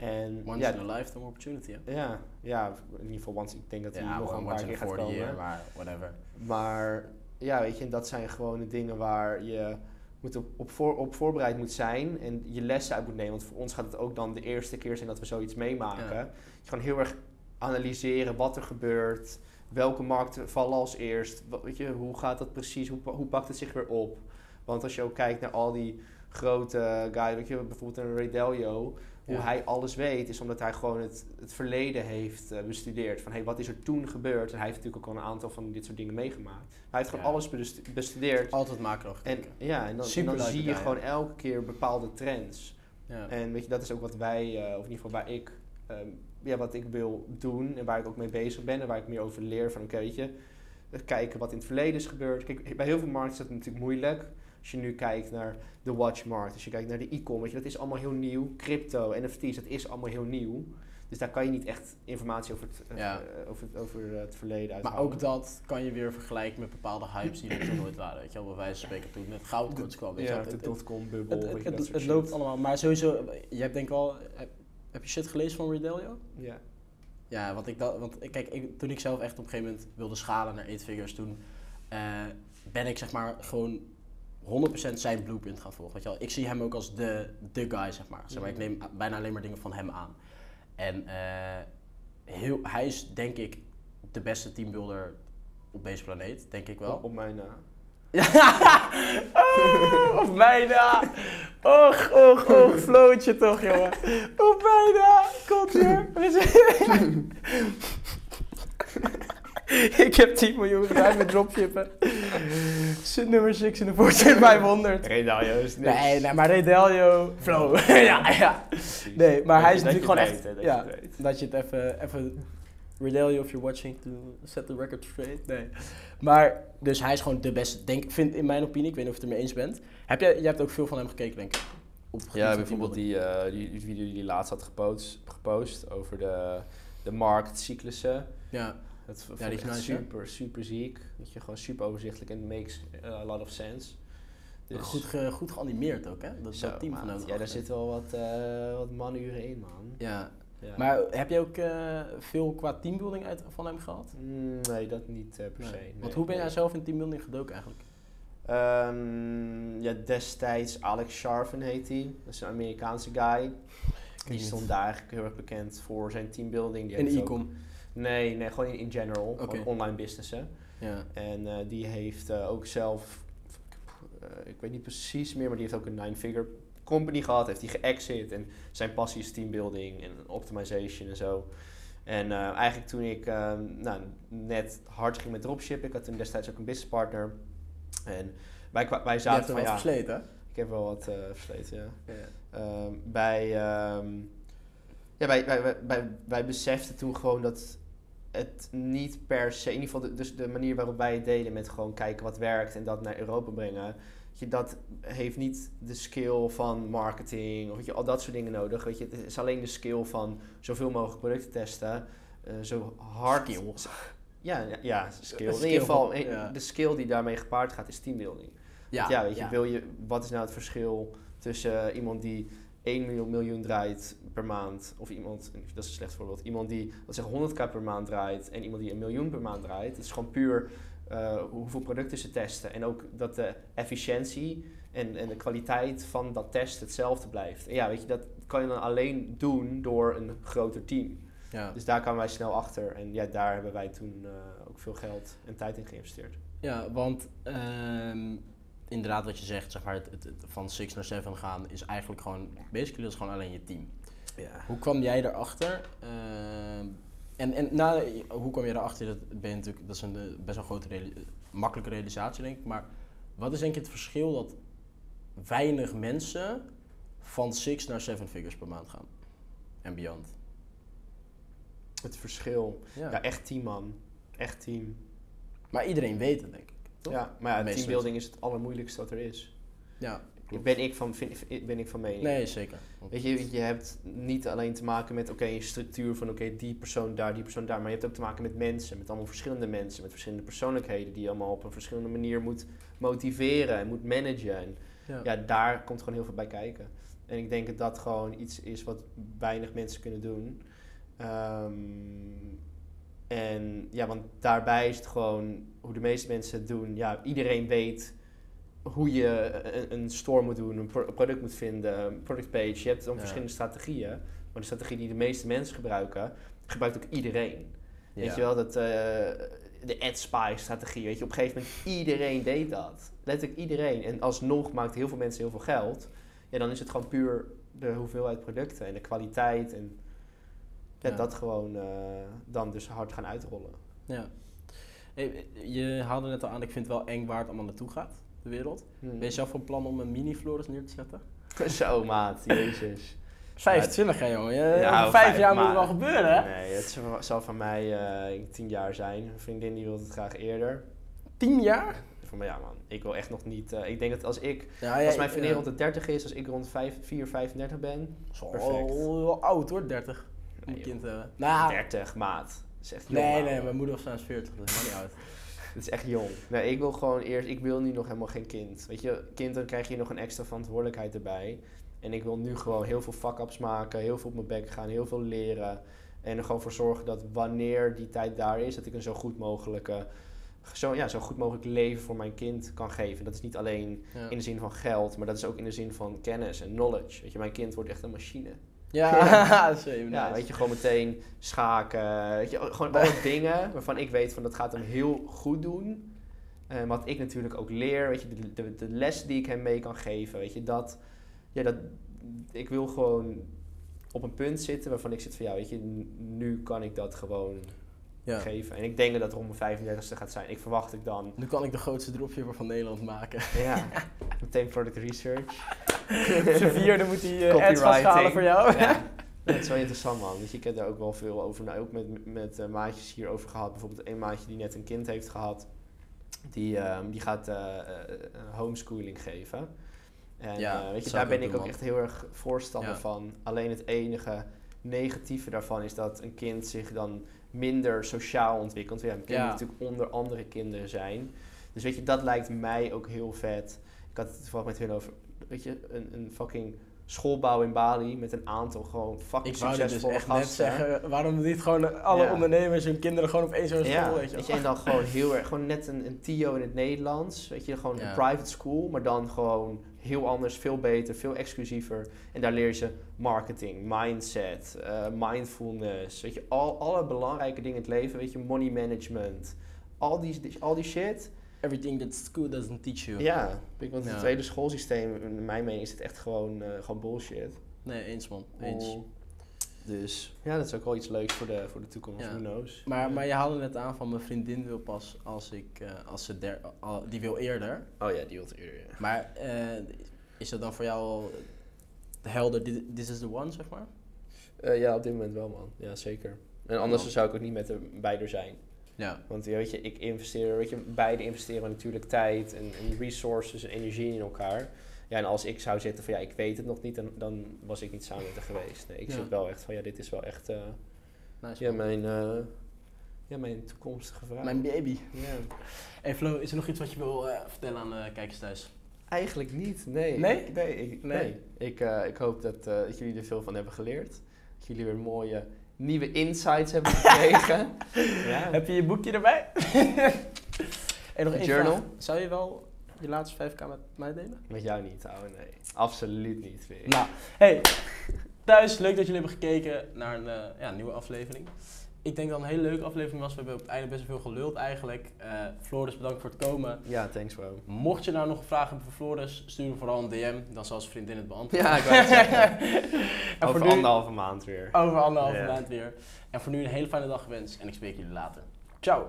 En Once ja, in a lifetime opportunity, hè? ja, ja, in ieder geval, once, ik denk dat hij Ja, nog een paar keer gaat 40 komen. year, maar whatever. Maar ja, weet je, dat zijn gewoon de dingen waar je moet op, op, voor, op voorbereid moet zijn en je lessen uit moet nemen. Want voor ons gaat het ook dan de eerste keer zijn dat we zoiets meemaken. Ja. Je gewoon heel erg analyseren wat er gebeurt, welke markten vallen als eerst, wat, weet je, hoe gaat dat precies, hoe, hoe pakt het zich weer op. Want als je ook kijkt naar al die grote guys, weet je, bijvoorbeeld een Ray Dalio, hoe Ja. hij alles weet, is omdat hij gewoon het, het verleden heeft eh, bestudeerd. Van hey, wat is er toen gebeurd? En hij heeft natuurlijk ook al een aantal van dit soort dingen meegemaakt. Hij heeft gewoon Ja. alles bestu- bestudeerd. Altijd macro En, ja, en dan, en dan zie je gewoon elke keer bepaalde trends. Ja. En weet je, dat is ook wat wij, eh, of in ieder geval waar ik, ehm, ja, wat ik wil doen en waar ik ook mee bezig ben en waar ik meer over leer van, oké, weet je, eh, kijken wat in het verleden is gebeurd. Kijk, bij heel veel markten is dat natuurlijk moeilijk. Als je nu kijkt naar de watchmarkt, als je kijkt naar de e-commerce, dat is allemaal heel nieuw. Crypto, NFT's, dat is allemaal heel nieuw. Dus daar kan je niet echt informatie over het, eh, Ja. eh, over, het- over het verleden Maar uithalen. ook dat kan je weer vergelijken met bepaalde hypes die er toen nooit waren. Weet je wel, bij wijze van spreken toen het goud kort kwam. Weet je ja, de dotcom-bubbel. Het, het, dat loopt allemaal, maar sowieso, je hebt denk ik wel, heb, heb je shit gelezen van Redelio? Ja. Ja, want ik dacht, want kijk, ik, toen ik zelf echt op een gegeven moment wilde schalen naar 8 figures, toen eh, ben ik zeg maar gewoon 100% zijn blueprint gaan volgen. Weet je wel? Ik zie hem ook als de, de guy, zeg maar. zeg maar. Ik neem bijna alleen maar dingen van hem aan. En eh, heel, hij is denk ik de beste teambuilder op deze planeet, denk ik wel. Op, op mijn na. oh, of bijna. Och, och, och, flootje toch, jongen. Of bijna. Komt hier. Ik heb 10 miljoen gedaan met dropshippen. Zit nummer 6 in de Fortune 500. Redalio is niks. Nee, nee, maar Redelio, flow. ja, ja. Nee, maar hij is natuurlijk gewoon echt... dat ja, je dat je het even... even Redelio, if you're watching, to set the record straight. Nee. Maar, dus hij is gewoon de beste, denk, vind in mijn opinie. Ik weet niet of je het ermee eens bent. Heb jij, jij hebt ook veel van hem gekeken, denk ik. Op Ja, bijvoorbeeld die, eh, die, die video die hij laatst had gepost, gepost over de, de marktcyclussen. Ja, Dat vond die is super, super ziek. Dat je gewoon super overzichtelijk en makes uh, a lot of sense. Dus, goed, ge, goed geanimeerd ook, hè? Dat, zo, dat team van. Ja, daar zitten wel wat, eh, wat manuren in, man. Ja, Ja. maar heb je ook eh, veel qua teambuilding uit, van hem gehad? Mm, nee, dat niet eh, per Nee. se. nee. Want hoe ben jij Nee. zelf in teambuilding gedoken eigenlijk? Ehm, ja, destijds Alex Sharven heet hij. Dat is een Amerikaanse guy. Die stond daar eigenlijk heel erg bekend voor zijn teambuilding. Die ook- e-com. Nee, nee, gewoon in, in general. Gewoon online businessen. Ja. En eh, die heeft eh, ook zelf, eh, ik weet niet precies meer, maar die heeft ook een nine-figure company gehad. Heeft hij geëxit en zijn passie is teambuilding en optimization en zo. En eigenlijk toen ik eh, nou, net hard ging met dropship, ik had toen destijds ook een businesspartner. En wij, wij Je zaten hebt van wat ja, versleten, hè? ik heb wel wat versleten, ja. Ja. Ehm, wij, ehm, ja, wij, wij, wij, wij, wij beseften toen gewoon dat het niet per se, in ieder geval de, dus de manier waarop wij het deden met gewoon kijken wat werkt en dat naar Europa brengen, je, dat heeft niet de skill van marketing of weet je, al dat soort dingen nodig. Weet je, het is alleen de skill van zoveel mogelijk producten testen, eh, zo hard. Skill. Ja, ja, ja, skill. In ieder geval, eh, ja. de skill die daarmee gepaard gaat is teambuilding. Ja, Ja, weet je, wil je, wat is nou het verschil tussen iemand die 1 miljoen, miljoen draait per maand, of iemand, dat is een slecht voorbeeld, iemand die, wat zeg 100k per maand draait en iemand die een miljoen per maand draait. Het is gewoon puur eh, hoeveel producten ze testen en ook dat de efficiëntie en, en de kwaliteit van dat test hetzelfde blijft. En ja, weet je, dat kan je dan alleen doen door een groter team. Ja. Dus daar kwamen wij snel achter en ja, daar hebben wij toen eh, ook veel geld en tijd in geïnvesteerd. Ja, want ehm, inderdaad wat je zegt, zeg maar, het, het, het van 6 naar 7 gaan is eigenlijk gewoon, basically dat is gewoon alleen je team. Ja. Hoe kwam jij erachter? Ehm, en en na, hoe kwam je erachter? Dat, ben je natuurlijk, dat is een best wel grote, reali- makkelijke realisatie denk ik. Maar wat is denk je het verschil dat weinig mensen van 6 naar 7 figures per maand gaan? En beyond. Het verschil. Ja. Ja, echt team man. Echt team. Maar iedereen weet het denk ik. Toch? Ja, maar ja, teambuilding is het allermoeilijkste wat er is. Ja, klopt. Ben ik van, vind, ben ik van mening. Nee, zeker. Weet je, je hebt niet alleen te maken met oké, een structuur van oké, die persoon daar, die persoon daar. Maar je hebt ook te maken met mensen, met allemaal verschillende mensen, met verschillende persoonlijkheden die je allemaal op een verschillende manier moet motiveren en moet managen. En Ja. ja, daar komt gewoon heel veel bij kijken. En ik denk dat dat gewoon iets is wat weinig mensen kunnen doen. Ehm, en ja, want daarbij is het gewoon hoe de meeste mensen het doen. Ja, iedereen weet hoe je een, een store moet doen, een pro- product moet vinden, een product page. Je hebt dan Ja. verschillende strategieën. Maar de strategie die de meeste mensen gebruiken, gebruikt ook iedereen. Weet je wel, dat, eh, de ad spy strategie, weet je, op een gegeven moment iedereen deed dat. Letterlijk iedereen. En alsnog maakt heel veel mensen heel veel geld. Ja, dan is het gewoon puur de hoeveelheid producten en de kwaliteit en ja, Ja. dat gewoon eh, dan dus hard gaan uitrollen. Ja. Hey, je haalde net al aan, ik vind het wel eng waar het allemaal naartoe gaat, de wereld. Hmm. Ben je zelf van plan om een mini-Floris neer te zetten? Zo maat, jezus. 25 hè jongen, je, Ja, vijf jaar moet het wel gebeuren hè? Nee, het zal- van mij eh, tien jaar zijn. Een vriendin die wil het graag eerder. 10 jaar? Van mij, ja man, ik wil echt nog niet... eh, ik denk dat als ik, Ja, als mijn vriendin rond de 30 is, als ik rond 5, 4, 35 ben... Wel, perfect. wel oud hoor, 30. Om Nee, een kind hebben. Nou, 30, maat. Dat is echt jong. nee, nee, mijn moeder was trouwens 40, dus dat is niet oud. Het is echt jong. Nee, ik wil gewoon eerst... Ik wil nu nog helemaal geen kind. Weet je, kind, dan krijg je nog een extra verantwoordelijkheid erbij. En ik wil nu gewoon heel veel fuck-ups maken, heel veel op mijn bek gaan, heel veel leren. En er gewoon voor zorgen dat wanneer die tijd daar is, dat ik een zo goed mogelijke... Zo, ja, zo goed mogelijk leven voor mijn kind kan geven. Dat is niet alleen Ja, in de zin van geld, maar dat is ook in de zin van kennis en knowledge. Weet je, mijn kind wordt echt een machine. Ja dat is even Ja, weet je, gewoon meteen schaken. Weet je, gewoon alle dingen waarvan ik weet van dat gaat hem heel goed doen. Eh, wat ik natuurlijk ook leer, weet je, de, de, de les die ik hem mee kan geven, weet je, dat, ja, dat, ik wil gewoon op een punt zitten waarvan ik zit van, ja, weet je, nu kan ik dat gewoon Ja. geven. En ik denk dat dat rond mijn 35ste gaat zijn. Ik verwacht ik dan, Nu kan ik de grootste dropshipper van Nederland maken. ja, meteen product research. Zijn vierde moet hij eh, ads voor jou. Ja. Dat is wel interessant, man. Je, ik heb daar ook wel veel over, nou, ook met, met eh, maatjes hierover gehad. Bijvoorbeeld een maatje die net een kind heeft gehad. Die, ehm, die gaat eh, homeschooling geven. En Ja, weet je, daar ben ik ook man. echt heel erg voorstander Ja. van. Alleen het enige negatieve daarvan is dat een kind zich dan minder sociaal ontwikkelt. Ja, een kind Ja. moet natuurlijk onder andere kinderen zijn. Dus weet je, dat lijkt mij ook heel vet. Ik had het toevallig met hun over, weet je, een, een fucking schoolbouw in Bali met een aantal gewoon fucking Ik dus succesvolle gasten. zeggen, waarom niet gewoon alle Ja. ondernemers hun kinderen gewoon op één zo'n school, Ja, weet je wel? en dan gewoon heel erg, gewoon net een, een TIO in het Nederlands, weet je, gewoon Ja. een private school, maar dan gewoon heel anders, veel beter, veel exclusiever. En daar leer je ze marketing, mindset, eh, mindfulness, weet je, al, alle belangrijke dingen in het leven, weet je, money management, al die, al die shit. Everything that school doesn't teach you. Ja, ik, want Ja. het tweede schoolsysteem, in mijn mening, is het echt gewoon, eh, gewoon bullshit. Nee, eens man, eens. Oh. Dus ja, dat is ook wel iets leuks voor de, voor de toekomst, Ja. who knows. Maar, maar je haalde net aan van mijn vriendin wil pas als ik, eh, als ze der, al- die wil eerder. Oh ja, die wil het eerder, ja. Maar eh, is dat dan voor jou al helder, this is the one, zeg maar? Eh, ja, op dit moment wel, man. Ja, zeker. En anders Oh. zou ik ook niet met de beide zijn. Ja. Want ja, weet je, ik investeer, weet je, beide investeren natuurlijk tijd en, en resources en energie in elkaar. Ja, en als ik zou zitten van ja, ik weet het nog niet, dan, dan was ik niet samen met haar geweest. Nee, ik Ja. zit wel echt van ja, dit is wel echt eh, Nice, ja, mijn, eh, ja, mijn toekomstige vrouw. Mijn baby. Ja. Hey Flo, is er nog iets wat je wil eh, vertellen aan de kijkers thuis? Eigenlijk niet, nee. Nee? Nee, ik, Nee? nee. Ik, ik hoop dat, dat jullie er veel van hebben geleerd. Dat jullie weer mooie nieuwe insights hebben gekregen. ja. Heb je je boekje erbij? en nog één Journal? vraag. Zou je wel je laatste 5k met mij delen? Met jou niet, ouwe, nee. Absoluut niet. Nou, hey, thuis, leuk dat jullie hebben gekeken naar een eh, ja, nieuwe aflevering. Ik denk dat het een hele leuke aflevering was. We hebben op het einde best wel veel geluld eigenlijk. Eh Floris, bedankt voor het komen. Ja, thanks bro. Mocht je nou nog vraag hebben voor Floris, stuur hem vooral een DM. Dan zal zijn vriendin het beantwoorden. Ja, ik het. En Over voor nu- anderhalve maand weer. Over anderhalve maand weer. En voor nu een hele fijne dag gewenst. En ik spreek jullie later. Ciao.